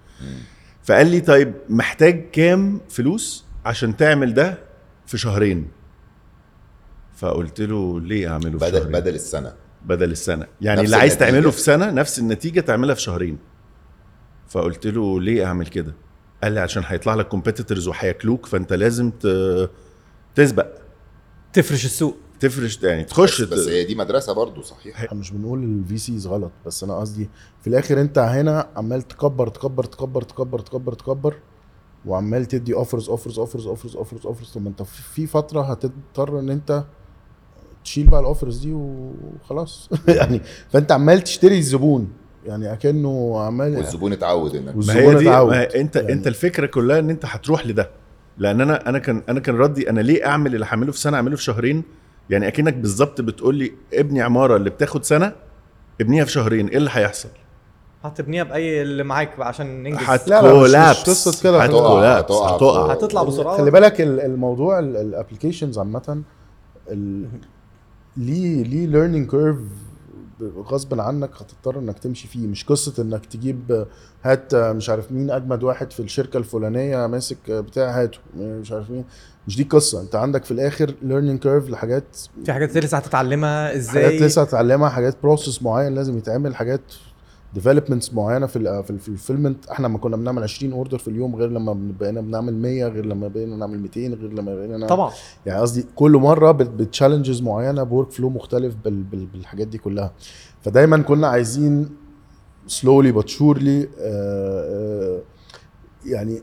فقال لي طيب محتاج كام فلوس عشان تعمل ده في شهرين؟ فقلت له ليه أعمله في بدل شهرين؟ بدل السنة. بدل السنة. يعني اللي عايز النتيجة؟ تعمله في سنة نفس النتيجة تعملها في شهرين. فقلت له ليه أعمل كده؟ قال لي عشان هيطلع لك competitors وهياكلوك فأنت لازم ت- تسبق. تفرش السوق. تفرش يعني تخش بس, بس هي دي مدرسة برضو صحيح. إحنا مش بنقول ال VCs غلط بس أنا قصدي في الآخر أنت هنا عمال تكبر تكبر تكبر تكبر تكبر تكبر وعمال تدي offers offers offers offers offers اوفرز طب ما أنت في فترة هتضطر إن أنت تشيل بقى الاوفرز دي وخلاص. يعني فأنت عمال تشتري الزبون. يعني أكنه عمال والزبون اتعود انك ما والزبون هي دي اتعود. ما هي انت يعني- أنت الفكرة كلها إن أنت هتروح لده. لأن أنا أنا كان أنا كان ردي أنا ليه أعمل اللي هعمله في سنة؟ أعمله في شهرين. يعني أكنك بالظبط بتقول لي ابني عمارة اللي بتاخد سنة ابنيها في شهرين. إيه اللي هيحصل؟ هتبنيها بأي اللي معاك بقى عشان ننجز. لا، لا، مش- مش هتكولابس قصة كده. هتكولابس هتقع- هتقع. هتطلع بسرعة. خلي بالك ال- الموضوع ال applications عامة ال- ليه ليه learning curve غصب عنك هتضطر إنك تمشي فيه؟ مش قصة إنك تجيب هات مش عارف مين أجمد واحد في الشركة الفلانية ماسك بتاع هاته مش عارف مين. مش دي قصة أنت عندك في الآخر learning curve لحاجات في حاجات لسه هتتعلمها إزاي؟ حاجات لسه هتتعلمها حاجات process معين لازم يتعمل حاجات developments معينة في ال في ال- في ال fulfillment إحنا لما كنا بنعمل 20 order في اليوم غير لما بقينا بنعمل 100 غير لما بقينا نعمل 200 غير لما بقينا نعمل طبعا. يعني قصدي كل مرة ب challenges معينة ب workflow مختلف بال بال بالحاجات دي كلها. فدايما كنا عايزين slowly but surely يعني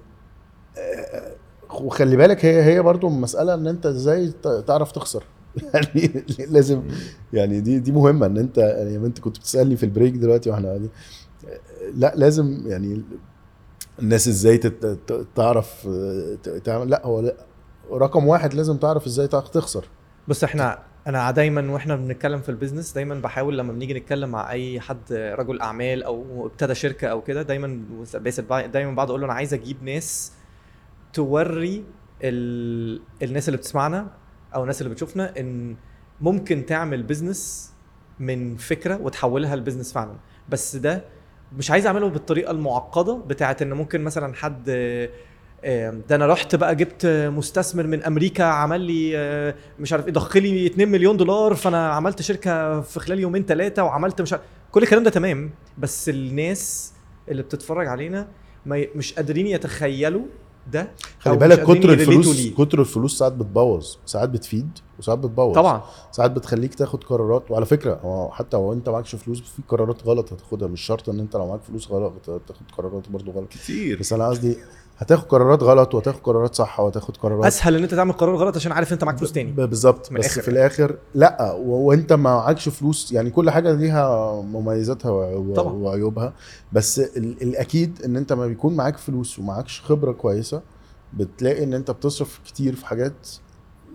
وخلي بالك هي هي برضو مسألة إن أنت إزاي تعرف تخسر. يعني لازم يعني دي دي مهمة إن انت يعني أنت كنت بتسألني في ال break دلوقتي وإحنا قاعدين لا لازم يعني الناس إزاي تعرف تعمل لا هو لا رقم واحد لازم تعرف إزاي تعرف تخسر. بص إحنا أنا دايما وإحنا بنتكلم في ال business دايما بحاول لما بنيجي نتكلم مع أي حد رجل أعمال أو ابتدى شركة أو كده دايما دايما بقعد أقول له أنا عايز أجيب ناس توري ال... الناس اللي بتسمعنا أو الناس اللي بتشوفنا إن ممكن تعمل business من فكرة وتحولها ل business فعلا. بس ده مش عايز أعمله بالطريقة المعقدة بتاعت إن ممكن مثلا حد آه، ده أنا رحت بقى جبت مستثمر من أمريكا عمل لي آه، مش عارف إيه ضخ لي 2 مليون دولار فأنا عملت شركة في خلال يومين ثلاثة وعملت مش عارف كل الكلام ده تمام. بس الناس اللي بتتفرج علينا مش قادرين يتخيلوا ده خلي بالك كتر الفلوس. كتر الفلوس ساعات بتبوظ ساعات بتفيد وساعات بتبوظ. طبعا. ساعات بتخليك تاخد قرارات وعلى فكرة هو حتى لو انت معكش فلوس في قرارات غلط هتاخدها مش شرط ان انت لو معاك فلوس غلط تاخد قرارات برضو غلط. كتير. بس أنا قصدي هتاخد قرارات غلط وهتاخد قرارات صح وهتاخد قرارات أسهل إن أنت تعمل قرار غلط عشان عارف أنت معاك فلوس تاني. ب- بالظبط. من بس الآخر في الآخر لأ وأنت ما معكش فلوس يعني كل حاجة ليها مميزاتها. وعيوبها. بس ال- الأكيد إن أنت ما بيكون معاك فلوس ومعكش خبرة كويسة بتلاقي إن أنت بتصرف كتير في حاجات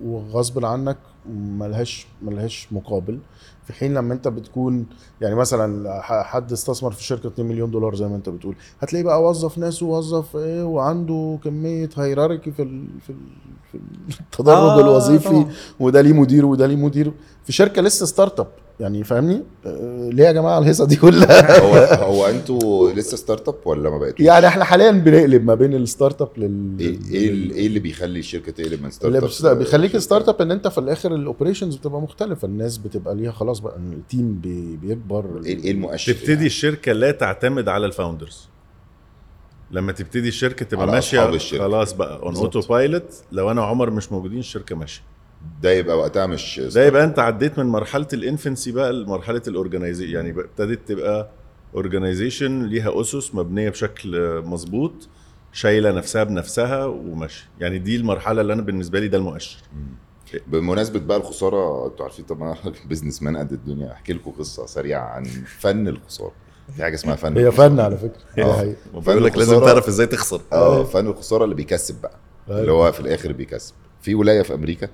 وغصب عنك ملهاش ملهاش مقابل في حين لما انت بتكون يعني مثلا حد استثمر في شركة 2 مليون دولار زي ما انت بتقول هتلاقيه بقى وظف ناس ووظف إيه وعنده كمية hierarchy في ال في ال في التدرج آه، الوظيفي طبعاً. وده ليه مدير وده ليه مدير في شركة لسه startup يعني فاهمني آه، ليه يا جماعة الهيصة دي كلها هو هو أنتوا لسه startup ولا ما بقيتوش؟ يعني إحنا حاليا بنقلب ما بين ال startup لل إيه إيه إيه اللي بيخلي الشركة تقلب من startup اللي بيخليك startup إن أنت في الآخر ال operations بتبقى مختلفة الناس بتبقى ليها خلاص بقى ال team بي بيكبر إيه إيه المؤشر؟ تبتدي يعني؟ الشركة لا تعتمد على ال founders لما تبتدي الشركة تبقى ماشية. خلاص بقى on. autopilot لو أنا وعمر مش موجودين الشركة ماشية ده يبقى وقتها مش ده يبقى انت عديت من مرحلة ال infancy بقى لمرحلة ال organization يعني بقى ابتدت تبقى organization ليها أسس مبنية بشكل مظبوط شايلة نفسها بنفسها وماشية. يعني دي المرحلة اللي أنا بالنسبة لي ده المؤشر. بمناسبة بقى الخسارة أنتوا عارفين طبعا أنا businessman قد الدنيا. أحكي لكم قصة سريعة عن فن الخسارة. في حاجة اسمها فن هي. فن على فكرة. حقيقة. بقول لك لازم تعرف إزاي تخسر. آه فن الخسارة اللي بيكسب بقى. اللي هو في الآخر بيكسب. في ولاية في أمريكا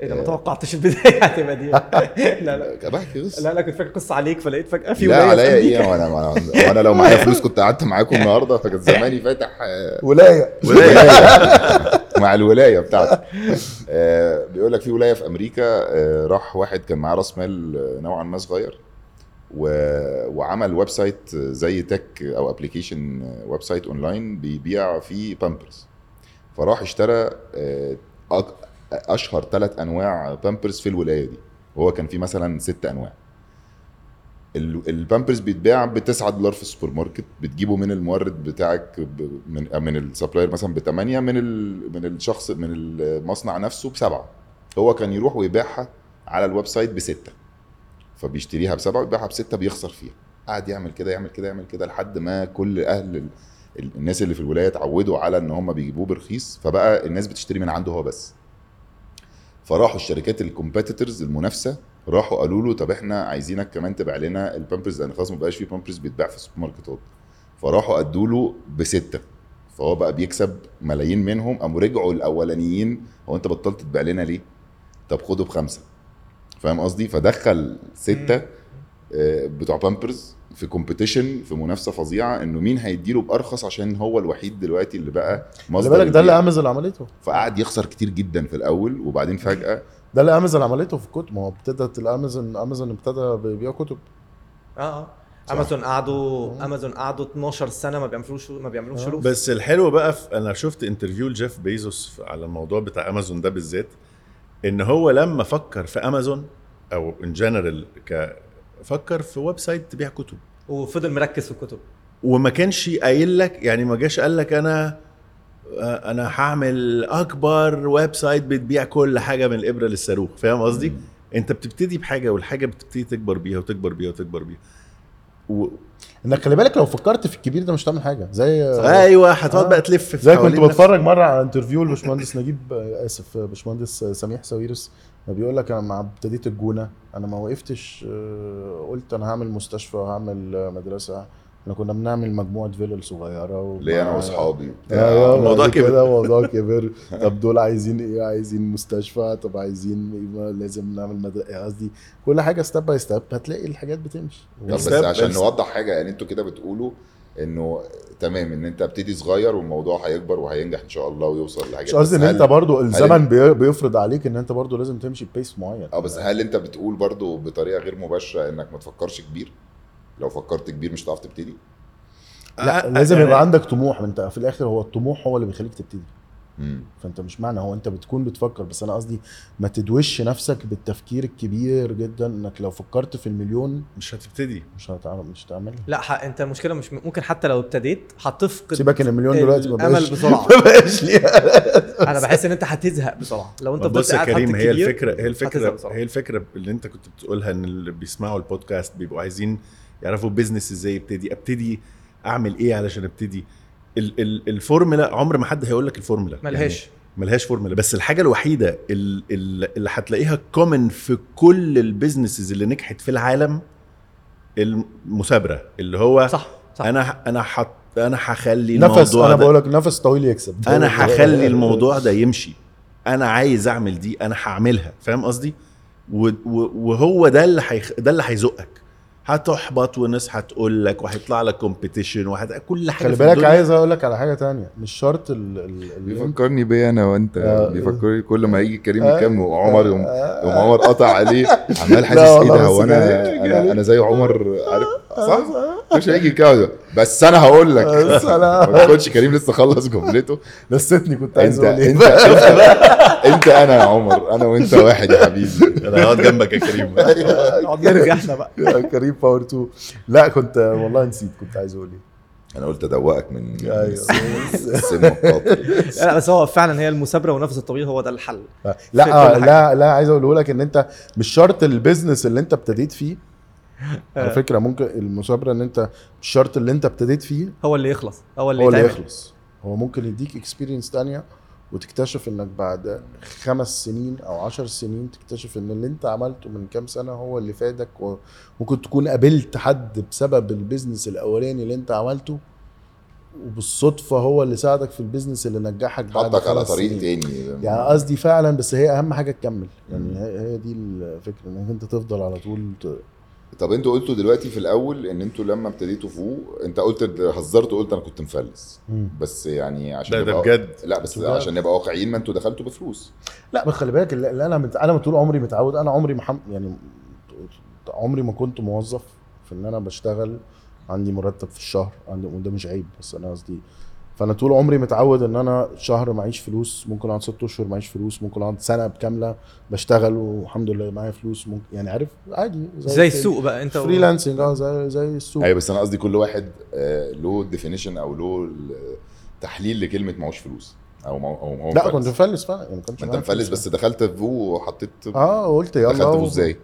إيه ده ما توقعتش البدايه هتبقى دي لا لا. بحكي قصه لا لا كنت فاكر قصة عليك فلقيت فجأة في لا ولاية في عليا. إيه وأنا وأنا لو معايا فلوس كنت قعدت معاكم النهارده فكان زماني فاتح آه، ولاية. مع الولاية بتاعتي. آه، بيقول لك في ولاية في أمريكا آه، راح واحد كان معاه راس مال نوعا ما صغير و- وعمل website زي تك أو application website online بيبيع فيه بامبرز. فراح اشترى أشهر ثلاث أنواع بامبرز في الولاية دي وهو كان في مثلا ست أنواع. ال- البامبرز بيتباع ب 9 دولار في السوبر ماركت بتجيبه من المورد بتاعك من من ال supplier مثلا ب 8 من من الشخص من المصنع نفسه بسبعة. هو كان يروح ويبيعها على ال website بستة. فبيشتريها بسبعة ويبيعها بستة بيخسر فيها. قعد يعمل كده يعمل كده يعمل كده لحد ما كل أهل ال- ال- الناس اللي في الولاية اتعودوا على إن هم بيجيبوه برخيص. فبقى الناس بتشتري من عنده هو بس. فراحوا الشركات ال competitors المنافسة راحوا قالوا له طب إحنا عايزينك كمان تبيع لنا البامبرز لأن خلاص ما بقاش في بامبرز بيتباع في السوبر ماركتات فراحوا أدوا له بستة. فهو بقى بيكسب ملايين منهم قاموا رجعوا الأولانيين. هو أنت بطلت تبيع لنا ليه؟ طب خده بخمسة. فاهم قصدي؟ فدخل ستة آه، بتوع بامبرز في competition في منافسة فظيعة إنه مين هيديله بأرخص عشان هو الوحيد دلوقتي اللي بقى خلي مصدر بالك ده اللي. أمازون عملته فقعد يخسر كتير جدا في الأول وبعدين فجأة ده اللي أمازون عملته في الكتب ما هو ابتدت الأمازون أمازون ابتدى بيبيع كتب آه آه صح. أمازون قعدوا أمازون قعدوا 12 سنة ما بيعملوش ما بيعملوش آه. فلوس بس الحلو بقى في أنا شفت interview لجيف بيزوس على الموضوع بتاع أمازون ده بالذات إن هو لما فكر في أمازون أو in general ك فكر في website تبيع كتب. وفضل مركز في الكتب. وما كانش قايل لك يعني ما جاش قال لك أنا آه، أنا هعمل أكبر website بتبيع كل حاجة من الابره للصاروخ. فاهم قصدي؟ أنت بتبتدي بحاجة والحاجة بتبتدي تكبر بيها وتكبر بيها وتكبر بيها. و... إنك خلي بالك لو فكرت في الكبير ده مش هتعمل حاجة. زي أيوه هتقعد آه. بقى تلف في زي كنت. بتفرج مرة على interview لباشمهندس نجيب آسف آه، باشمهندس آه، سميح ساويرس. بيقول لك أنا مع ابتديت الجونة أنا ما وقفتش آه، قلت أنا هعمل مستشفى وهعمل آه، مدرسة. إحنا كنا بنعمل مجموعة فيلل صغيرة ومع- ليا أنا وأصحابي. أيوه الموضوع الموضوع كبر. كده الموضوع كبر. طب دول عايزين إيه؟ عايزين مستشفى؟ طب عايزين إيه؟ لازم نعمل مدرسه قصدي؟ كل حاجة step by step هتلاقي الحاجات بتمشي. بس عشان. نوضح حاجة يعني أنتوا كده بتقولوا انه تمام ان انت ابتدي صغير والموضوع هيكبر وهينجح ان شاء الله ويوصل لحاجات. مش قصدي إن أنت برضو الزمن بي- بيفرض عليك إن أنت برضو لازم تمشي ب pace معين. آه بس هل أنت بتقول برضو بطريقة غير مباشرة إنك ما تفكرش كبير؟ لو فكرت كبير مش هتعرف تبتدي؟ لا آه، لازم يعني- يبقى عندك طموح أنت في الآخر هو الطموح هو اللي بيخليك تبتدي. مم. فانت مش معنى هو انت بتكون بتفكر بس أنا قصدي ما تدوش نفسك بالتفكير الكبير جدا انك لو فكرت في المليون مش هتبتدي. مش هتعمل مش هتعملها. لا ح- انت المشكلة مش ممكن حتى لو ابتديت هتفقد سيبك إن المليون دلوقتي ما الأمل بقاش بسرعة. أنا بحس إن أنت هتزهق بسرعة. لو أنت بص يا كريم هي الفكرة هي الفكرة. هي الفكرة اللي أنت كنت بتقولها إن اللي بيسمعوا البودكاست بيبقوا عايزين يعرفوا business إزاي يبتدي أبتدي أعمل إيه علشان أبتدي؟ الفورمولا عمر ما حد هيقول لك الفورمولا. ملهاش. يعني ملهاش فورمولا. بس الحاجة الوحيدة ال- ال- اللي هتلاقيها common في كل ال businesses اللي نجحت في العالم المثابرة اللي هو صح صح. أنا أنا حط أنا هخلي نفس الموضوع أنا بقول لك نفس طويل يكسب. أنا هخلي الموضوع ده يمشي. أنا عايز أعمل دي أنا هعملها. فاهم قصدي؟ وهو ده اللي حيخ... ده اللي هيزقك. هتحبط وناس هتقول لك وهيطلع لك كومبيتيشن وهت... كل حاجة خلي في بالك الدنيا. عايز أقول لك على حاجة تانية مش شرط ال ال ال بيفكرني بيا أنا وأنت آه. بيفكرني كل ما يجي كريم آه. يكمل وعمر يقوم آه. عمر قطع عليه عمال حاسس إيه ده هو أنا. أنا زي عمر عارف صح؟ مش هيجي كده بس أنا هقول لك. بس أنا- ما تكونش كريم لسه خلص جملته. نسيتني كنت عايز أقول إيه؟ أنت انت أنت أنا يا عمر أنا وأنت واحد يا حبيبي. أنا هقعد جنبك يا كريم. نقعد نرجع إحنا بقى. كريم power 2 لا كنت والله نسيت كنت عايز أقول إيه. أنا قلت أدوقك من أيوه. القاطر لا بس هو فعلا هي المثابرة والنفس الطويل هو ده الحل. لا آه،. لا لا عايز أقوله لك إن أنت مش شرط ال business اللي أنت ابتديت فيه على آه. فكرة ممكن المثابرة إن أنت مش شرط اللي أنت ابتديت فيه هو اللي يخلص هو اللي هو اللي. يخلص هو ممكن يديك experience تانية وتكتشف إنك بعد خمس سنين أو عشر سنين تكتشف إن اللي أنت عملته من كام سنة هو اللي فادك وممكن تكون قابلت حد بسبب ال business الأولاني اللي أنت عملته وبالصدفة هو اللي ساعدك في ال business اللي نجحك بعد حطك على طريق. تاني يعني قصدي فعلا بس هي أهم حاجة تكمل يعني هي دي الفكرة انك أنت تفضل على طول. طب أنتوا قلتوا دلوقتي في الأول إن أنتوا لما ابتديتوا فوق انت قلت هزرت وقلت أنا كنت مفلس. بس يعني عشان ده ده نبقى- بجد. لا بس بجد. عشان نبقى واقعيين ما أنتوا دخلتوا بفلوس. لا بس خلي بالك اللي اللي أنا مت... أنا طول عمري متعود أنا عمري محم... يعني عمري ما كنت موظف في إن أنا بشتغل عندي مرتب في الشهر عندي وده مش عيب بس أنا قصدي فأنا طول عمري متعود إن أنا شهر معيش فلوس ممكن أقعد ست أشهر معيش فلوس ممكن أقعد سنة كامله بشتغل والحمد لله معايا فلوس ممكن يعني عارف؟ عادي زي السوق بقى أنت freelancing آه زي زي السوق. أيوه بس أنا قصدي كل واحد آه، له definition أو له تحليل لكلمة معوش فلوس أو مو أو هو لا كنت مفلس فعلا يعني ما كنتش أنت مفلس. بس دخلت في فو وحطيت آه قلت يلا دخلت فو إزاي؟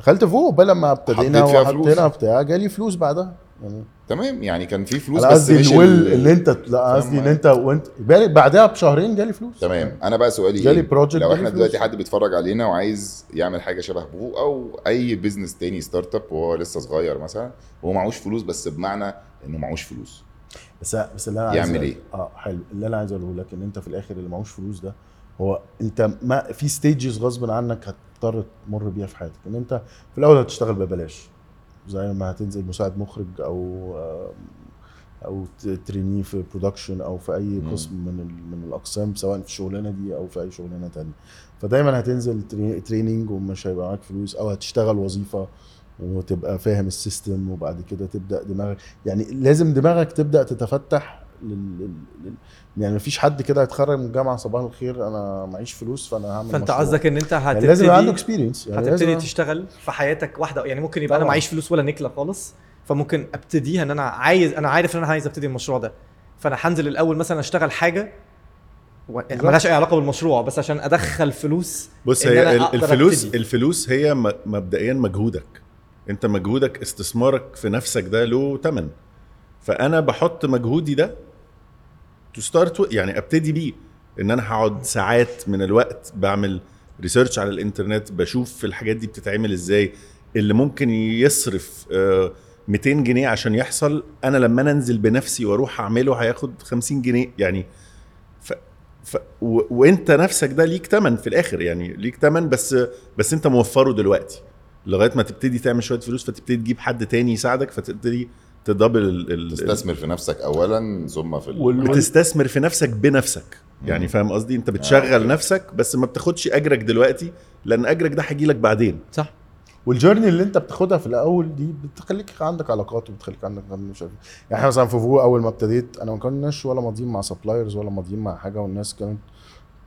دخلت بقى لما ابتدينا حطيت فيها فلوس. وحطينا بتاع جالي فلوس بعدها. تمام يعني كان في فلوس بس قصدي مش الويل ال- اللي أنت لا قصدي إن؟ أنت وانت بعدها بشهرين جالي فلوس تمام أنا بقى سؤالي جالي إيه project لو إحنا. دلوقتي حد بيتفرج علينا وعايز يعمل حاجة شبه فو أو أي business تاني startup وهو لسه صغير مثلا وهو معهوش فلوس بس بمعنى إنه معهوش فلوس بس بس اللي أنا عايز يعمل إيه؟ آه حلو اللي أنا عايز أقوله لك إن أنت في الآخر اللي معهوش فلوس ده هو أنت ما في stages غصب عنك هتضطر تمر بيها في حياتك إن أنت في الأول هتشتغل ببلاش زي ما هتنزل مساعد مخرج أو آه، أو t- trainee في production أو في أي. قسم من من الأقسام سواء في الشغلانه دي أو في أي شغلانة تانية فدايما هتنزل trai- training ومش هيبقى معاك فلوس أو هتشتغل وظيفة وتبقى فاهم ال system وبعد كده تبدأ دماغك يعني لازم دماغك تبدأ تتفتح لل... لل... لل... يعني مفيش حد كده هيتخرج من الجامعة صباح الخير أنا معيش فلوس فأنا هعمل فأنت. قصدك إن أنت يعني لازم يبقى عنده هتبتدي experience يعني هتبتدي لازم تشتغل في حياتك واحدة يعني ممكن يبقى أنا طبعاً. معيش فلوس ولا نكله خالص فممكن أبتديها إن أنا عايز أنا عارف إن أنا عايز أبتدي المشروع ده فأنا هنزل الأول مثلا أشتغل حاجة و- بالظبط. ملهاش أي علاقة بالمشروع بس عشان أدخل فلوس بص إن هي الفلوس أبتدي. الفلوس هي م- مبدئيا مجهودك أنت مجهودك استثمارك في نفسك ده له ثمن فأنا بحط مجهودي ده to start يعني ابتدي بيه. إن أنا هقعد ساعات من الوقت بعمل research على الإنترنت بشوف الحاجات دي بتتعمل إزاي اللي ممكن يصرف آه، 200 جنيه عشان يحصل أنا لما أنا أنزل بنفسي وأروح أعمله هياخد 50 جنيه. يعني ف... ف... و... وأنت نفسك ده ليك تمن في الآخر يعني ليك تمن بس بس أنت موفره دلوقتي. لغاية ما تبتدي تعمل شوية فلوس فتبتدي تجيب حد تاني يساعدك فتبتدي تدبل. تستثمر في نفسك اولا ثم في ال... وال- بتستثمر في نفسك بنفسك يعني فاهم قصدي انت بتشغل أوكي. نفسك بس ما بتاخدش أجرك دلوقتي لأن أجرك ده هيجي لك بعدين صح وال journey اللي انت بتاخدها في الأول دي بتخليك عندك علاقات وبتخليك عندك مش عارف يعني إحنا مثلا في فو أول ما ابتديت أنا ما كناش ولا ماضيين مع suppliers ولا ماضيين مع حاجة والناس كانت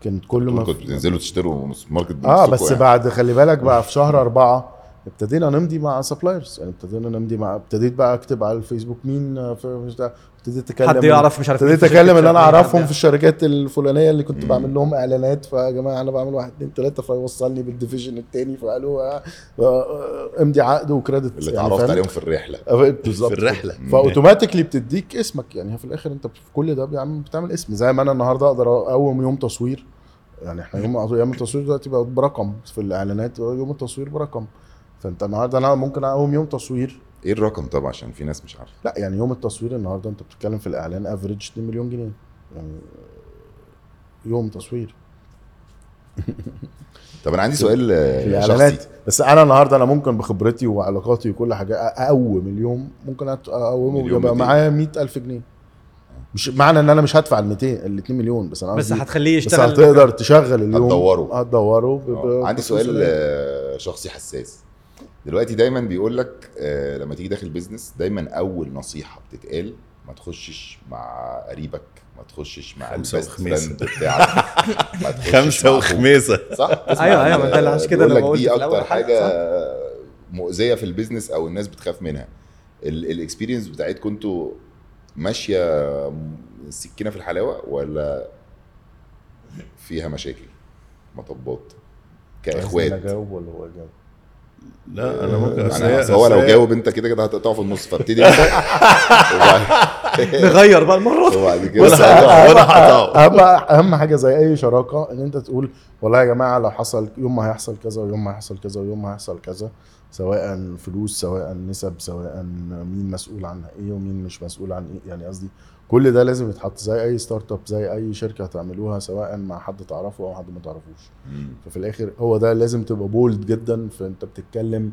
كانت كل ما كنتوا بتنزلوا تشتروا market آه بس يعني. بعد خلي بالك بقى في شهر أربعة ابتدينا نمضي مع suppliers يعني ابتدينا نمضي مع ابتديت بقى اكتب على الفيسبوك مين في ابتديت أتكلم حد يعرف مش عارف ابتديت أتكلم اللي أنا أعرفهم في الشركات الفلانية اللي كنت. بعمل لهم إعلانات فيا جماعة أنا بعمل واحد اتنين تلاتة فيوصلني بال division التاني فقالوا آه، آه، امضي عقد و credit. اللي يعني اتعرفت فاهم؟ عليهم في الرحلة. آه، بالظبط. في الرحلة. ف automatically بتديك اسمك. يعني في الآخر أنت في كل ده بتعمل اسم. زي ما أنا النهارده أقدر أقوم يوم تصوير. يعني إحنا يوم يوم التصوير دلوقتي بقى برقم في الإعلانات. يوم التصوير برقم. فانت النهارده أنا ممكن اقوم يوم تصوير. إيه الرقم طبعا عشان في ناس مش عارفة. لا يعني يوم التصوير النهارده انت بتتكلم في الإعلان average 2 مليون جنيه. يعني يوم تصوير. طب أنا عندي سؤال في آه، الإعلانات. شخصي. بس أنا النهارده أنا ممكن بخبرتي وعلاقاتي وكل حاجة أقوم اليوم ممكن أقومه مليون يبقى 200. معايا 100000 جنيه. مش معنى إن أنا مش هدفع ال 200 ال 2 مليون بس أنا بس هتخليه بس يشتغل هتقدر تشغل اليوم. هتدوره. هتدوره آه، عندي سؤال. آه، شخصي حساس. دلوقتي دايما بيقول لك آه، لما تيجي داخل بيزنس دايما أول نصيحة بتتقال ما تخشش مع قريبك ما تخشش مع خمسة ال best وخميسة. friend بتاعك. خمسة. وخميسة صح؟ عن- أيوة، ما ده اللي عشان كده لك بقول دي أكتر حاجة، حاجة مؤذية في ال business أو الناس بتخاف منها. ال experience بتاعتكم أنتوا ماشية سكينة في الحلاوة ولا فيها مشاكل؟ مطبات. كإخوات. اجاوب ولا هو يجاوب لا أنا ممكن يعني أصل هو لو جاوب أنت كده كده هتقطعه في النص فابتدي نغير بقى المرة دي. وبعد كده بص، هقطعه، أهم حاجة زي أي شراكة إن أنت تقول والله يا جماعة لو حصل يوم ما هيحصل كذا ويوم ما هيحصل كذا ويوم ما هيحصل كذا سواء فلوس سواء نسب سواء مين مسؤول عن إيه ومين مش مسؤول عن إيه يعني قصدي كل ده لازم يتحط زي أي startup زي أي شركة هتعملوها سواء مع حد تعرفه أو حد ما تعرفوش. ففي الآخر هو ده لازم تبقى bold جدا فأنت بتتكلم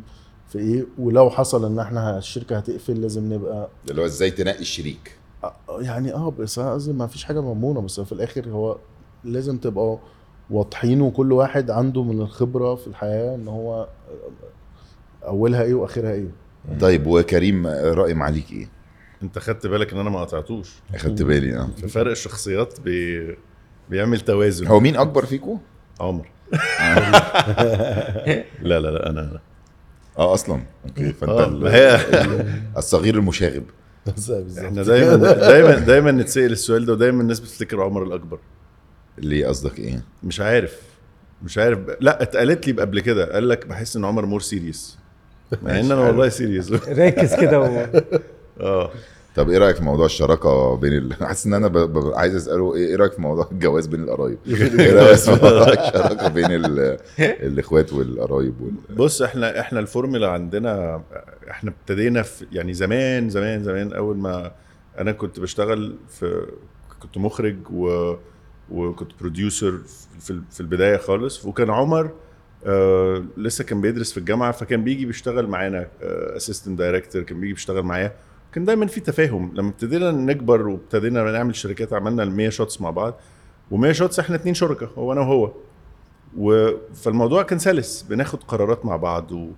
في إيه ولو حصل إن إحنا الشركة هتقفل لازم نبقى اللي هو إزاي تنقي الشريك يعني آه بس ما فيش حاجة مضمونة بس في الآخر هو لازم تبقى واضحين وكل واحد عنده من الخبرة في الحياة إن هو أولها إيه وآخرها إيه طيب وكريم رأي معاليك إيه؟ انت خدت بالك ان أنا ما قطعتوش. اخدت بالي آه. في فرق الشخصيات بي... بيعمل توازن. هو مين أكبر فيكم؟ عمر. لا لا لا أنا أنا. آه أصلا. okay فأنت آه، ال- ما هي الصغير المشاغب. إحنا دايما دايما دايما نتسأل السؤال ده ودايما الناس بتفتكر عمر الأكبر. ليه قصدك إيه؟ مش عارف. مش عارف. لا اتقالت لي قبل كده. قال لك بحس إن عمر more serious. مع إن أنا والله serious. ركز كده و... آه. طب إيه رأيك في موضوع الشراكة بين ال... حاسس ان أنا ب... ب... عايز اسأله إيه إيه رأيك في موضوع الجواز بين القرايب؟ إيه رأيك في موضوع الشراكة بين ال... الاخوات والقرايب وال... بص إحنا إحنا الفورمولا عندنا إحنا ابتدينا في يعني زمان زمان زمان أول ما أنا كنت بشتغل في كنت مخرج و وكنت producer في في البداية خالص وكان عمر آه لسه كان بيدرس في الجامعة فكان بيجي بيشتغل معانا assistant director كان بيجي بيشتغل معايا كان دايما في تفاهم. لما ابتدينا نكبر وابتدينا نعمل شركات عملنا ال 100 Shots مع بعض و100 Shots إحنا اتنين شركاء هو أنا وهو. و... فالموضوع كان سلس بناخد قرارات مع بعض و...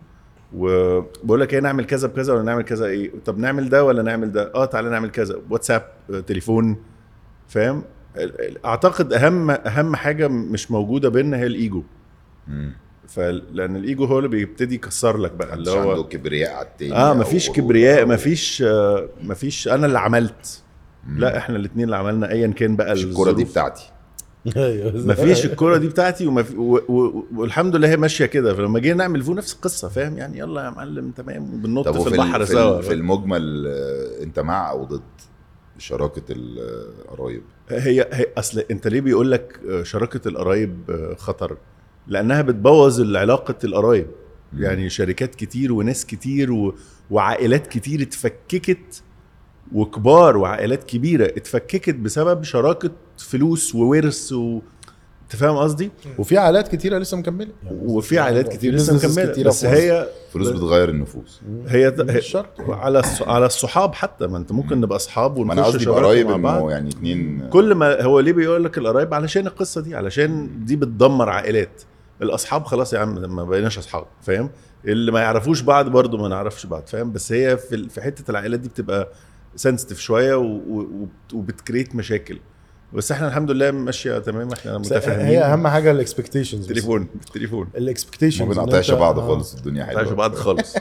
وبقول لك إيه نعمل كذا بكذا ولا نعمل كذا إيه طب نعمل ده ولا نعمل ده؟ آه تعالى نعمل كذا واتساب تليفون فاهم؟ أعتقد أهم أهم حاجة مش موجودة بيننا هي الإيجو. فلأن الإيجو هو اللي بيبتدي يكسر لك بقى اللي مش عنده هو كبرياء على التاني آه مفيش كبرياء أو- مفيش آه مفيش أنا اللي عملت. مم. لا إحنا الاثنين اللي عملنا ايا كان بقى مش الكرة دي. بتاعتي. أيوه. مفيش الكوره دي بتاعتي وما في و... و... والحمد لله هي ماشية كده. فلما جينا نعمل فو نفس القصة فاهم؟ يعني يلا يا معلم تمام وبننط في البحر في, سوا. في المجمل آه، أنت مع أو ضد شراكة القرايب هي هي أصل أنت ليه بيقول لك شراكة القرايب آه، خطر؟ لأنها بتبوظ علاقه القرايب. يعني شركات كتير وناس كتير و... وعائلات كتير اتفككت وكبار وعائلات كبيرة اتفككت بسبب شراكة فلوس وورث و... انت فاهم قصدي؟ وفي عائلات كتيرة لسه مكملة. يعني وفي عائلات كتير لسه مكملة. كتيرة بس. هي فلوس بتغير النفوس. هي, مش شرط. على على الصحاب حتى. ما انت ممكن نبقى أصحاب ما أنا ونخش قصدي انه بعض. يعني اتنين كل ما هو ليه بيقول لك القرايب؟ علشان القصة دي علشان دي بتدمر عائلات. الأصحاب خلاص يا عم ما بقيناش أصحاب فاهم؟ اللي ما يعرفوش بعض برضو ما نعرفش بعض فاهم؟ بس هي في في حتة العائلات دي بتبقى sensitive شوية وبت create مشاكل. بس إحنا الحمد لله ماشية تمام إحنا بس متفاهمين. هي أهم حاجة ال expectations تليفون بالتليفون ال expectations ما بنقطعش بعض خالص الدنيا ما حلوة تعرفش بعض خالص.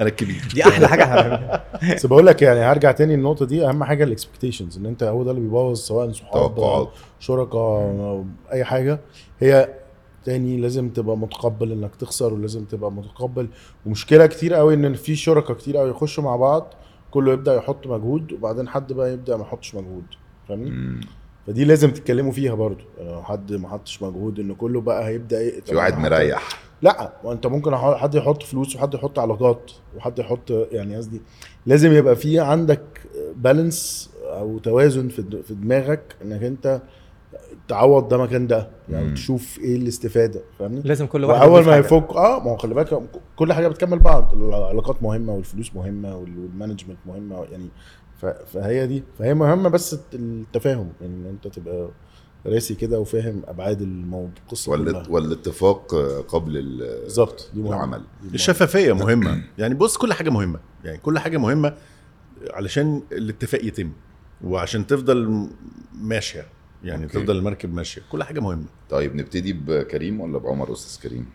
أنا الكبير. دي أحلى حاجة هعملها. بس بقول لك يعني هرجع تاني النقطه دي أهم حاجة ال expectations إن أنت هو ده اللي بيبوظ سواء صحاب توقعات. شركاء أي حاجة هي تاني لازم تبقى متقبل إنك تخسر ولازم تبقى متقبل. ومشكلة كتير قوي إن في شركاء كتير قوي يخشوا مع بعض كله يبدأ يحط مجهود وبعدين حد بقى يبدأ ما يحطش مجهود فاهمني. فدي لازم تتكلموا فيها برضو. يعني لو حد ما حطش مجهود إن كله بقى هيبدأ ي- في واحد مريح. لا ما أنت ممكن حد يحط فلوس وحد يحط علاقات وحد يحط يعني قصدي لازم يبقى في عندك بالانس أو توازن في دماغك إنك أنت تعوض ده مكان ده يعني مم. تشوف إيه الاستفادة فاهمني لازم كل واحد وأول يضيف ما. يفك آه ما هو خلي بالك كل حاجة بتكمل بعض العلاقات مهمة والفلوس مهمة وال- والمانجمنت مهمة يعني فهي دي فهي مهمة بس التفاهم يعني إن أنت تبقى راسي كده وفاهم أبعاد الموضوع القصة كلها. والاتفاق قبل ال- بالظبط. العمل. الشفافية مهمة يعني بص كل حاجة مهمة يعني كل حاجة مهمة علشان الاتفاق يتم وعشان تفضل ماشية يعني okay. تفضل المركب ماشية. كل حاجة مهمة. طيب نبتدي بكريم ولا بعمر أستاذ كريم؟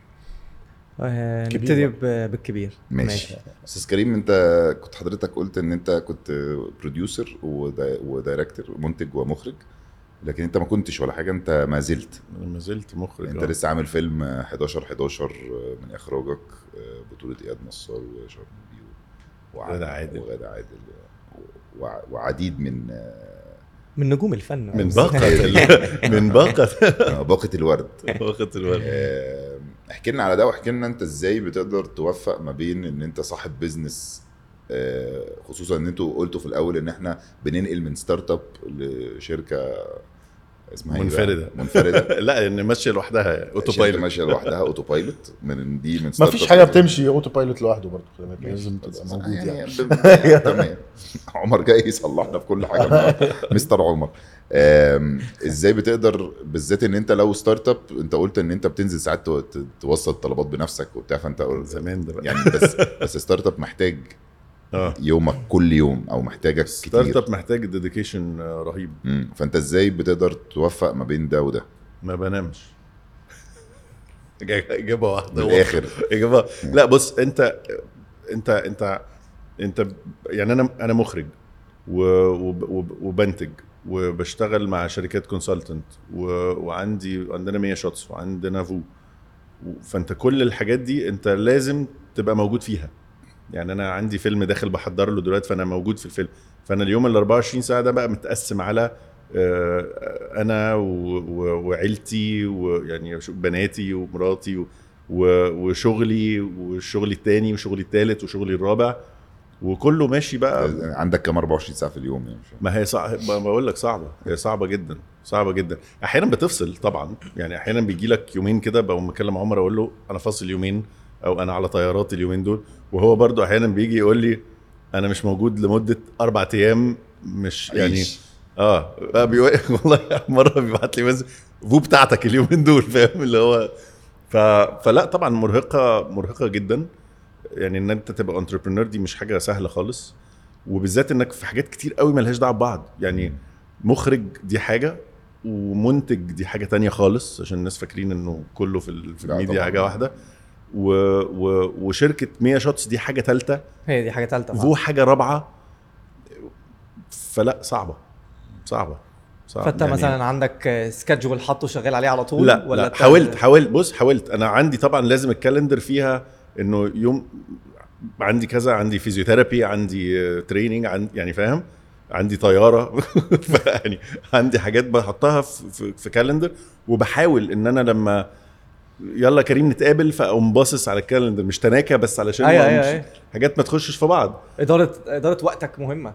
آه، نبتدي بالكبير. ماشي. أستاذ كريم أنت كنت حضرتك قلت إن أنت كنت producer و director منتج ومخرج لكن أنت ما كنتش ولا حاجة أنت ما زلت. ما زلت مخرج أنت آه. لسه عامل فيلم 11 11 من إخراجك بطولة إياد نصار وشرم بيو وع- غادة عادل. وغادة عادل وع- وعديد من من نجوم الفن. من باقة ال- من باقة. باقة الورد. باقة الورد. آه، احكي لنا على ده واحكي لنا انت إزاي بتقدر توفق ما بين ان انت صاحب business آه، خصوصا ان أنتوا قلتوا في الأول ان إحنا بننقل من startup لشركة اسمها إيه بقى؟ منفردة. منفرده لا لأن ماشية لوحدها auto شركة pilot ماشية لوحدها autopilot من دي من ما فيش حاجة. بتمشي autopilot لوحده برضه خلي بالك لازم تبقى موجود يعني يعني تمام عمر جاي يصلحنا في كل حاجة. مستر عمر إزاي بتقدر بالذات إن أنت لو startup أنت قلت إن أنت بتنزل ساعات توصل الطلبات بنفسك وبتاع فأنت زمان ده يعني بس بس startup محتاج آه. يومك كل يوم أو محتاجك start كتير. up محتاج dedication رهيب. مم. فأنت إزاي بتقدر توفق ما بين ده وده؟ ما بنامش. إجابة واحدة. من الآخر. إجابة. لا بص أنت أنت أنت أنت يعني أنا أنا مخرج وبنتج وبشتغل مع شركات consultant وعندي عندنا 100 Shots وعندنا فو. فأنت كل الحاجات دي أنت لازم تبقى موجود فيها. يعني أنا عندي فيلم داخل بحضر له دلوقتي فأنا موجود في الفيلم. فأنا اليوم ال 24 ساعة ده بقى متقسم على آه، أنا وعيلتي ويعني بناتي ومراتي وشغلي وشغلي التاني وشغلي التالت وشغلي الرابع. وكله ماشي بقى. عندك كام 24 ساعة في اليوم يعني؟ ما هي صعب بقول لك صعبة هي صعبة جدا صعبة جدا. أحيانا بتفصل طبعا. يعني أحيانا بيجي لك يومين كده بقوم مكلم عمر أقول له أنا فاصل يومين أو أنا على طيارات اليومين دول. وهو برضو أحيانا بيجي يقول لي أنا مش موجود لمدة أربع أيام مش يعني عيش. آه والله مرة بيبعت لي message فو بتاعتك اليومين دول. فاهم؟ اللي هو ف... فلا طبعا مرهقة مرهقة جدا. يعني إن أنت تبقى entrepreneur دي مش حاجة سهلة خالص. وبالذات إنك في حاجات كتير قوي ملهاش دعوة ببعض. يعني مخرج دي حاجة ومنتج دي حاجة تانية خالص عشان الناس فاكرين إنه كله في, في الميديا. حاجة واحدة. و... و... وشركة 100 Shots دي حاجة ثالثه هي دي حاجة ثالثه فو حاجة رابعة فلا صعبة. صعبة. صعب فأنت يعني مثلا عندك schedule حاطه شغال عليه على طول لا لا أنت- حاولت حاولت. بص حاولت. أنا عندي طبعا لازم ال calendar فيها إنه يوم عندي كذا عندي physiotherapy عندي training عندي يعني فاهم؟ عندي طيارة. يعني عندي حاجات بحطها في, في calendar وبحاول إن أنا لما يلا كريم نتقابل فاقوم باصص على ال calendar مش تناكة بس علشان أقومش- أيوه. حاجات ما تخشش في بعض. إدارة إدارة وقتك مهمة.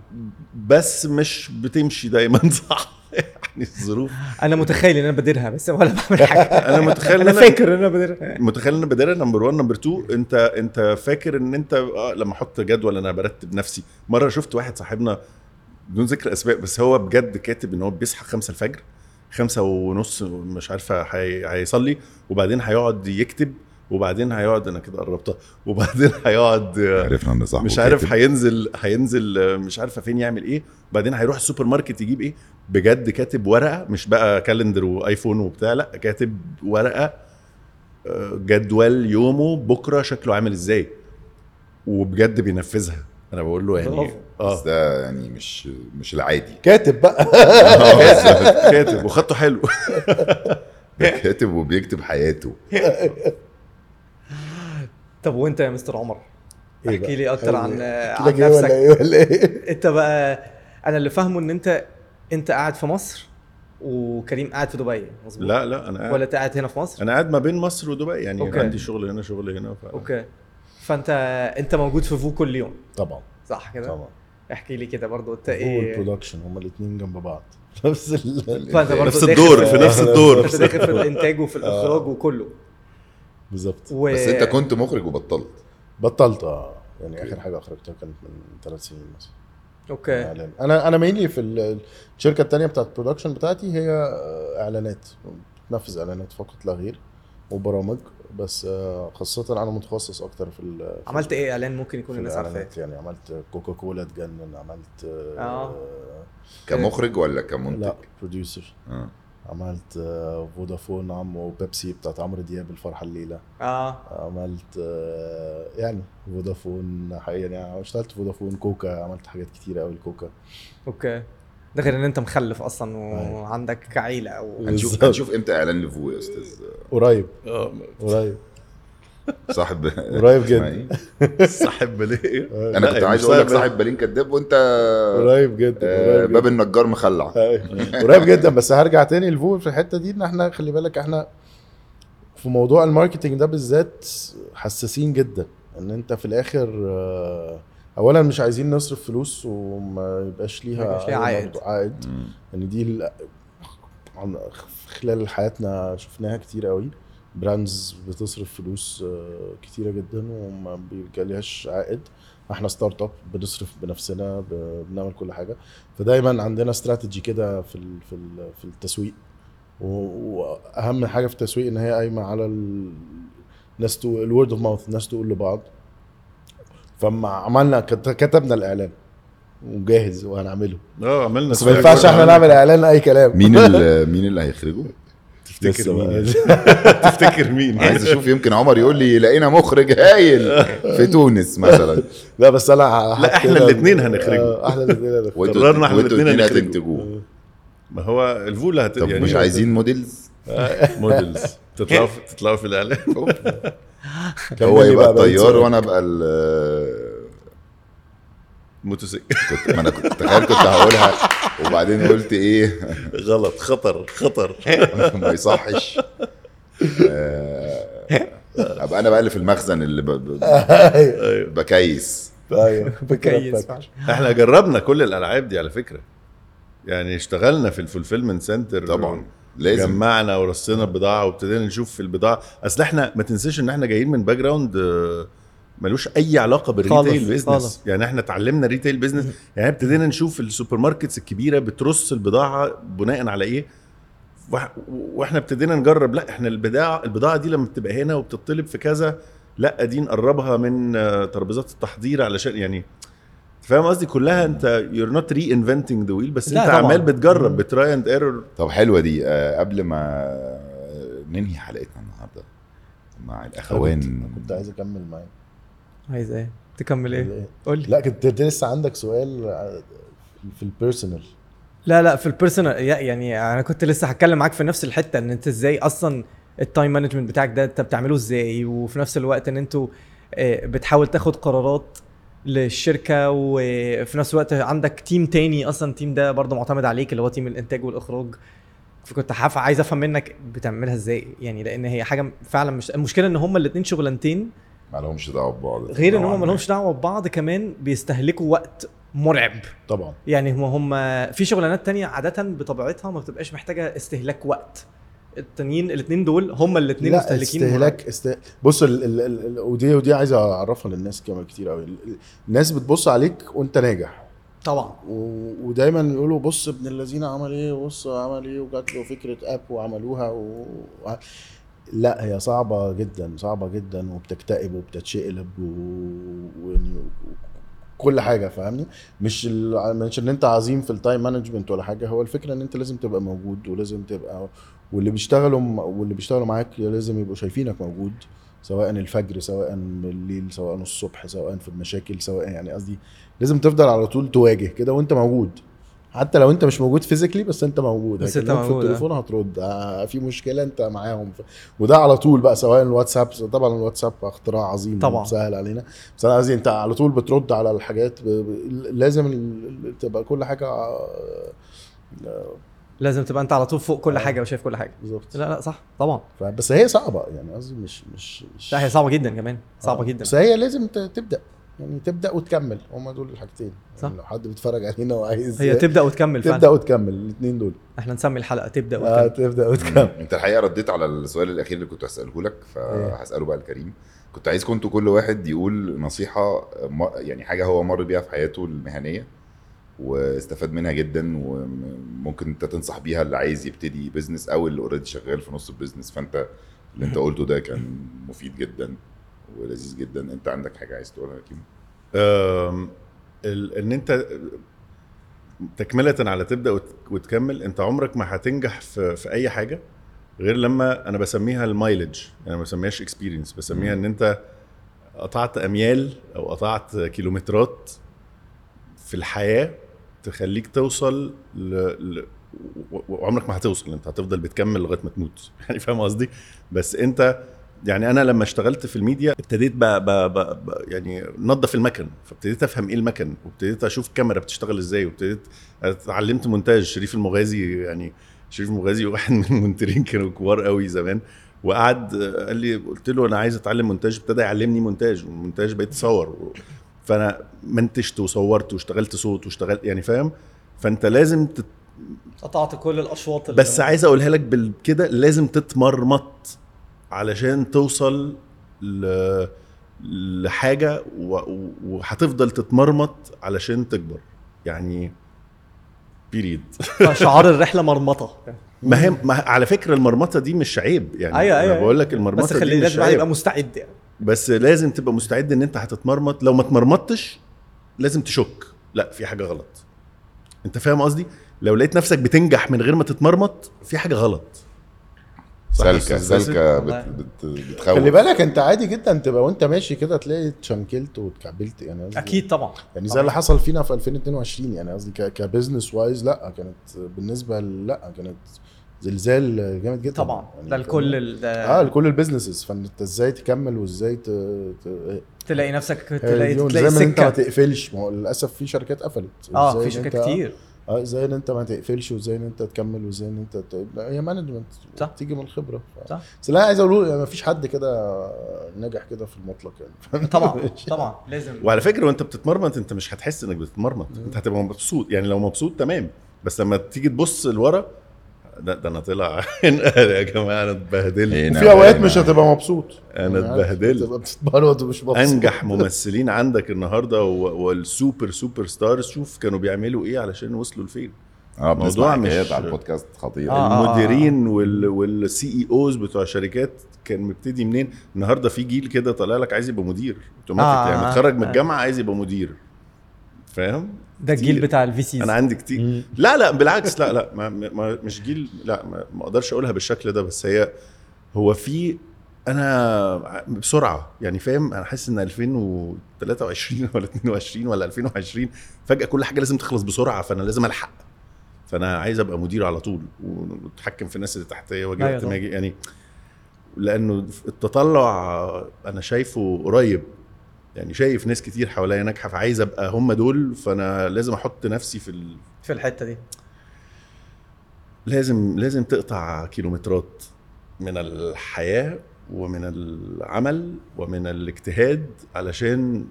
بس مش بتمشي دايما صح. يعني الظروف. أنا متخيل إن أنا بديرها بس ولا بعمل حاجة. أنا متخيل أنا فاكر إن أنا بديرها. متخيل إن بدايه number 1 number 2 أنت أنت فاكر إن أنت آه لما أحط جدول أنا برتب نفسي. مرة شفت واحد صاحبنا بدون ذكر أسماء بس هو بجد كاتب إن هو بيصحى 5 الفجر. خمسة ونص مش عارفة هي- هيصلي وبعدين هيقعد يكتب وبعدين هيقعد أنا كده قربتها وبعدين هيقعد عرفنا إن صاحبه مش عارف. هينزل هينزل مش عارفة فين يعمل إيه وبعدين هيروح السوبر ماركت يجيب إيه بجد كاتب ورقة مش بقى calendar و iPhone وبتاع لأ كاتب ورقة آه، جدول يومه بكرة شكله عامل إزاي وبجد بينفذها أنا بقول له يعني برافو. بس آه ده يعني مش مش العادي. كاتب بقى. كاتب وخطه حلو. كاتب وبيكتب حياته. طب وانت يا مستر عمر؟ إيه احكي بقى؟ لي أكتر عن عن لك ولا نفسك إيه؟ ولا إيه؟ انت بقى أنا اللي فاهمه إن أنت أنت قاعد في مصر وكريم قاعد في دبي. مظبوط. لا لا أنا ولا قاعد أنت قاعد هنا في مصر؟ أنا قاعد ما بين مصر ودبي يعني okay. عندي شغل هنا شغل هنا ف... okay. فانت انت موجود في فو كل يوم. طبعا. صح كده؟ طبعا. احكي لي كده برضو انت هو إيه؟ ال production هما الاثنين جنب بعض. نفس ال فانت برضو نفس الدور في نفس الدور. انت داخل في الانتاج وفي الاخراج وكله. بالظبط. و... بس انت كنت مخرج وبطلت. بطلت آه. يعني آخر حاجة أخرجتها كانت من ثلاث سنين مثلا. okay. إعلان. أنا أنا mainly في ال- الشركة الثانية بتاعت ال production بتاعتي هي آه، إعلانات. بتنفذ إعلانات فقط لا غير. وبرامج. بس آه، خاصة أنا متخصص أكتر في عملت إيه؟ إعلان ممكن يكون الناس عارفاه. يعني. عملت كوكا كولا تجنن عملت آه. كمخرج ولا كمنتج؟ لا producer آه. عملت آه، فودافون عم وبيبسي بتاعت عمرو دياب الفرحة الليلة. آه. عملت آه، يعني فودافون حقيقة يعني اشتغلت فودافون كوكا عملت حاجات كتيرة قوي الكوكا okay. ده غير إن أنت مخلف أصلا أيوة. وعندك عيله أو هنشوف. هنشوف إمتى إعلان لفو يا أستاذ قريب آه قريب صاحب قريب جدا. إيه؟ صاحب ليه أنا لا، كنت عايز أقول لك صاحب- بالين كداب وانت قريب جدا آه، قريب باب جدا النجار مخلع أيوة. قريب جدا بس هرجع تاني لفوق في الحتة دي إن إحنا خلي بالك إحنا في موضوع ال marketing ده بالذات حساسين جدا إن أنت في الآخر آه، اولا مش عايزين نصرف فلوس وما يبقاش ما ليها يبقاش ليها عائد. عائد. ان دي خلال حياتنا شفناها كتير قوي. brands بتصرف فلوس آه، كتيرة جدا وما بيجاليهاش عائد. إحنا startup بنصرف بنفسنا بنعمل كل حاجة. فدايما عندنا استراتيجي كده في ال في ال في التسويق. وأهم حاجة في التسويق إن هي قايمة على ال- الناس تقول ال word of mouth الناس تقول لبعض. فما عملنا كت- كتبنا الإعلان. وجاهز وهنعمله. آه عملنا بس ما ينفعش إحنا نعمل إعلان أي كلام. مين ال- مين اللي هيخرجه؟ تفتكر مين بقى. تفتكر مين؟ عايز أشوف يمكن عمر يقول لي لقينا مخرج هايل في تونس مثلا. لا بس أنا لا، إحنا حطينا- الاتنين هنخرجه. آه، إحنا الاثنين هنخرجه. قررنا الاتنين الاتنين هنخرجه. هتنتجوه. ما هو الفول هت طب يعني مش عايزين models موديلز تطلعوا تطلعوا في الإعلان. هو يبقى الطيار. وأنا أبقى ال موتوسيكل. كنت ما أنا كنت تخيل كنت هقولها. وبعدين قلت إيه؟ غلط. خطر. خطر. ما يصحش. آه، أبقى أنا بقى اللي في المخزن اللي ب- ب- أيوه. بكيس. أيوه. بكيس. إحنا جربنا كل الألعاب دي على فكرة. يعني اشتغلنا في ال fulfillment center طبعا. لازم. جمعنا ورصينا البضاعة وابتدينا نشوف في البضاعة. أصل إحنا ما تنساش إن إحنا جايين من background آه، ملوش أي علاقة بال retail business. يعني إحنا اتعلمنا retail business يعني ابتدينا نشوف ال supermarkets الكبيرة بترص البضاعة بناء على إيه؟ وإحنا ابتدينا نجرب. لا إحنا البضاعة البضاعة دي لما بتبقى هنا وبتطلب في كذا لا دي نقربها من آه، ترابيزات التحضير علشان يعني فاهم قصدي؟ كلها انت you're not reinventing the wheel بس لا انت طبعاً. عمال بتجرب ب trial and error طب حلوة دي آه، قبل ما ننهي حلقتنا النهارده مع الأخوان. كنت عايز أكمل معاك. عايز إيه؟ تكمل إيه؟ قول لي. لا كنت لسه عندك سؤال في ال personal لا لا في ال personal يعني أنا كنت لسه هتكلم معاك في نفس الحتة إن أنت إزاي أصلا ال time management بتاعك ده أنت بتعمله إزاي؟ وفي نفس الوقت إن أنتوا آه، بتحاول تاخد قرارات للشركة وفي نفس الوقت عندك team تاني أصلا ال team ده برضه معتمد عليك اللي هو team الإنتاج والإخراج. فكنت حاف عايز أفهم منك بتعملها إزاي؟ يعني لأن هي حاجة فعلا مش المشكلة إن هما الاثنين شغلانتين. ما لهمش دعوة ببعض. غير إن هم ما. لهمش دعوة ببعض كمان بيستهلكوا وقت مرعب. طبعا. يعني هم هم في شغلانات تانية عادة بطبيعتها ما بتبقاش محتاجة استهلاك وقت. التانيين الاثنين دول هم الاثنين لا مستهلكين استهلاك است... بص ال... ال... ال... ودي ودي عايز أعرفها للناس كمان كتير قوي الناس بتبص عليك وأنت ناجح. طبعا. و... ودايما يقولوا بص ابن الذين عمل إيه؟ بص عمل إيه؟ وجات له فكرة app وعملوها و... و... لا هي صعبة جدا صعبة جدا وبتكتئب وبتتشقلب و... و... كل حاجة فاهمني؟ مش ال... مش إن أنت عظيم في ال time management ولا حاجة. هو الفكرة إن أنت لازم تبقى موجود ولازم تبقى واللي بيشتغلوا واللي بيشتغلوا معاك لازم يبقوا شايفينك موجود سواء الفجر سواء بالليل سواء الصبح سواء في المشاكل سواء يعني قصدي لازم تفضل على طول تواجه كده وانت موجود حتى لو انت مش موجود فيزيكلي بس انت موجود بس انت هيكلموك في موجود، آه. التليفون هترد آه في مشكلة انت معاهم ف... وده على طول بقى سواء الواتساب طبعا الواتساب اختراع عظيم طبعا. سهل علينا بس أنا قصدي انت على طول بترد على الحاجات ب... ب... لازم تبقى كل حاجة آه، آه، لازم تبقى أنت على طول فوق كل آه. حاجة وشايف كل حاجة. بالظبط. لا لا صح طبعا. بس هي صعبة يعني قصدي مش مش مش لا هي صعبة جدا كمان صعبة آه. جدا. بس هي لازم ت- تبدأ يعني تبدأ وتكمل. هما دول الحاجتين. صح. يعني لو حد بيتفرج علينا وعايز هي تبدأ وتكمل تبدأ فعلا وتكمل الاثنين دول. إحنا نسمي الحلقة تبدأ آه وتكمل. تبدأ وتكمل. أنت الحقيقة رديت على السؤال الأخير اللي كنت هسأله لك فهسأله بقى لكريم كنت عايزكم أنتوا كل واحد يقول نصيحة يعني حاجة هو مر بيها في حياته المهنية. واستفاد منها جدا وممكن انت تنصح بيها اللي عايز يبتدي business أو اللي already شغال في نص ال business فأنت اللي أنت قلته ده كان مفيد جدا ولذيذ جدا. أنت عندك حاجة عايز تقولها يا كيمو؟ إن أنت تكملة على تبدأ وت- وتكمل أنت عمرك ما هتنجح في, في أي حاجة غير لما أنا بسميها ال mileage. يعني ما بسميهاش experience بسميها إن أنت قطعت أميال أو قطعت كيلومترات في الحياة تخليك توصل ل... ل... وعمرك ما هتوصل. انت هتفضل بتكمل لغاية ما تموت. يعني فاهم قصدي؟ بس انت يعني أنا لما اشتغلت في الميديا ابتديت بقى, بقى, بقى, بقى يعني نظف المكن. فابتديت افهم إيه المكن وابتديت أشوف الكاميرا بتشتغل إزاي وابتديت اتعلمت مونتاج. شريف المغازي يعني شريف المغازي واحد من المونترين كانوا كبار قوي زمان. وقعد قال لي قلت له أنا عايز أتعلم مونتاج. ابتدى يعلمني مونتاج والمونتاج بقيت اصور فانا منتجت وصورت واشتغلت صوت واشتغلت يعني فاهم؟ فانت لازم تت... قطعت كل الأشواط اللي بس عايز أقولها لك بال- كده لازم تتمرمط علشان توصل ل... لحاجة وهتفضل تتمرمط علشان تكبر. يعني بيريد شعار الرحلة مرمطة. ما هي ما على فكرة المرمطة دي مش عيب يعني أيوه أنا أيوه بقول لك المرمطة بس دي خلي لازم يبقى مستعد يعني. بس لازم تبقى مستعد إن أنت هتتمرمط. لو ما اتمرمطتش لازم تشك. لا في حاجة غلط. أنت فاهم قصدي؟ لو لقيت نفسك بتنجح من غير ما تتمرمط في حاجة غلط؟ سالكه والله. بت بت بتخوف. خلي بالك أنت عادي جدا تبقى وأنت ماشي كده تلاقي اتشنكلت واتكعبلت. يعني أكيد طبعا. يعني زي طبعاً. اللي حصل فينا في 2022 يعني قصدي ك- ك business wise لا كانت بالنسبة ل- لا كانت زلزال جامد جدا. طبعا. يعني ده الكل ال- آه لكل ال businesses فانت إزاي تكمل وإزاي ت... ت... تلاقي نفسك تلاقي تلاقي زي ما أنت ما تقفلش. ما هو للأسف في شركات قفلت. آه في إن شركات كتير. آه إزاي إن أنت ما تقفلش وإزاي إن أنت تكمل وإزاي إن أنت ت... هي management صح. تيجي من الخبرة. ف... صح. بس لا عايز أقول يعني ما فيش حد كده نجح كده في المطلق يعني. طبعا طبعا. لازم. وعلى فكرة وأنت بتتمرمط أنت مش هتحس إنك بتتمرمط. أنت هتبقى مبسوط. يعني لو مبسوط تمام. بس لما تيجي تبص لورا ده, ده أنا طلع يا جماعة أنا اتبهدلت. هنا وفي أوقات وهنا. مش هتبقى مبسوط. أنا يعني اتبهدلت. تبقى بتتبرد ومش مبسوط. أنجح ممثلين عندك النهارده وال super superstars شوف كانوا بيعملوا إيه علشان وصلوا لفين. آه موضوع مش- على البودكاست خطيره آه. المديرين وال وال CEOs بتوع شركات كان مبتدي منين؟ النهارده في جيل كده طالع لك عايز يبقى مدير. أوتوماتيك آه، يعني آه، متخرج من آه. الجامعة عايز يبقى مدير. فاهم؟ ده الجيل. بتاع ال VCs. أنا عندي كتير. لا لا بالعكس لا لا ما ما مش جيل لا ما, ما أقدرش أقولها بالشكل ده بس هي هو في أنا بسرعة يعني فاهم أنا حاسس إن 2023 ولا 22 ولا 2020 فجأة كل حاجة لازم تخلص بسرعة فأنا لازم ألحق. فأنا عايز أبقى مدير على طول وأتحكم في الناس اللي تحتيه واجي أيوة وقت ما. أجي يعني لأنه التطلع أنا شايفه قريب. يعني شايف ناس كتير حواليا ناجحة فعايز أبقى هم دول فأنا لازم أحط نفسي في ال... في الحتة دي. لازم لازم تقطع كيلومترات من الحياة ومن العمل ومن الاجتهاد علشان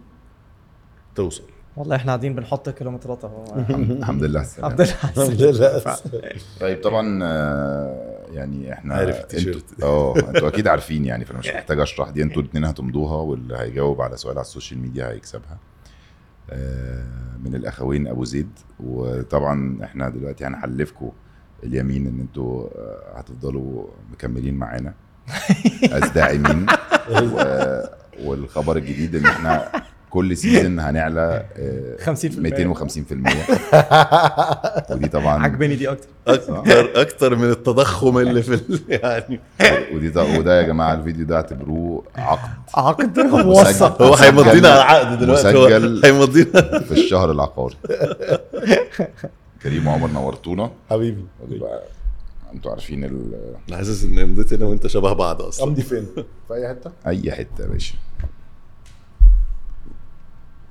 توصل. والله إحنا قاعدين بنحط كيلومترات أهو. الحمد لله. على السلامة. الحمد لله. الحمد لله. طيب طبعا آه، يعني إحنا عارف التيشيرت. آه أنتوا أكيد عارفين يعني فانا مش محتاج اشرح دي أنتوا الاثنين هتمضوها واللي هيجاوب على سؤال على ال social media هيكسبها. آه، من الاخوين ابو زيد. وطبعا إحنا دلوقتي هنحلفكم اليمين ان أنتوا آه، هتفضلوا مكملين معانا as داعمين والخبر الجديد إن إحنا كل season هنعلى آه، 50% 250% ودي طبعا عجباني دي أكتر. أكتر أكتر من التضخم اللي في ال- يعني. ودي ده وده يا جماعة الفيديو ده اعتبروه عقد. عقد. موثق هو هيمضينا على العقد دلوقتي. هو مسجل. هيمضينا. في الشهر العقاري. كريم وعمر نورتونا. حبيبي. أنتوا عارفين ال... أنا حاسس إن مضيت أنا وأنت شبه بعض أصلا. أمضي فين؟ في أي حتة؟ أي حتة يا باشا. آه،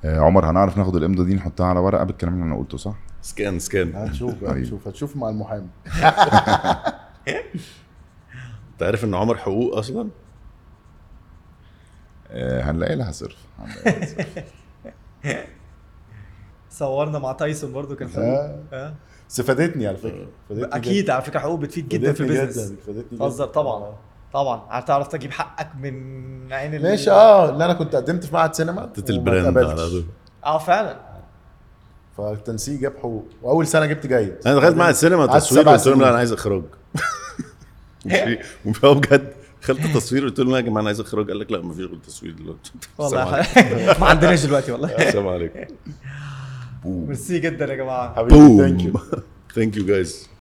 عمر هنعرف ناخد الامضه دي نحطها على ورقة بالكلام اللي أنا قلته صح؟ سكان سكان هتشوف حبيبي. هتشوف هتشوف مع المحامي أنت عارف إن عمر حقوق أصلا آه، هنلاقي لها صرف هنلاقي لها صرف. صورنا مع تايسون برضو كان حقوق آه. آه. بس فادتني على فكرة فادتني أكيد على فكرة حقوق بتفيد جدا. في فادتني ال business جدا فادتني. طبعا طبعا هتعرف تجيب حقك من عين ماشي آه اللي أنا كنت قدمت في معهد سينما حطيت وما البراند. على طول. آه فعلا. فالتنسيق جاب حقوق. وأول سنة جبت جيد أنا دخلت معهد سينما تصوير قلت لهم لا. أنا عايز إخراج. وهو بجد دخلت تصوير قلت لهم لا يا جماعة أنا عايز إخراج. قال لك لا مفيش غير تصوير دلوقتي. والله. ما عندناش دلوقتي والله. السلام عليكم. ميرسي جدا يا جماعة. حبيبي ثانك يو ثانك يو جايز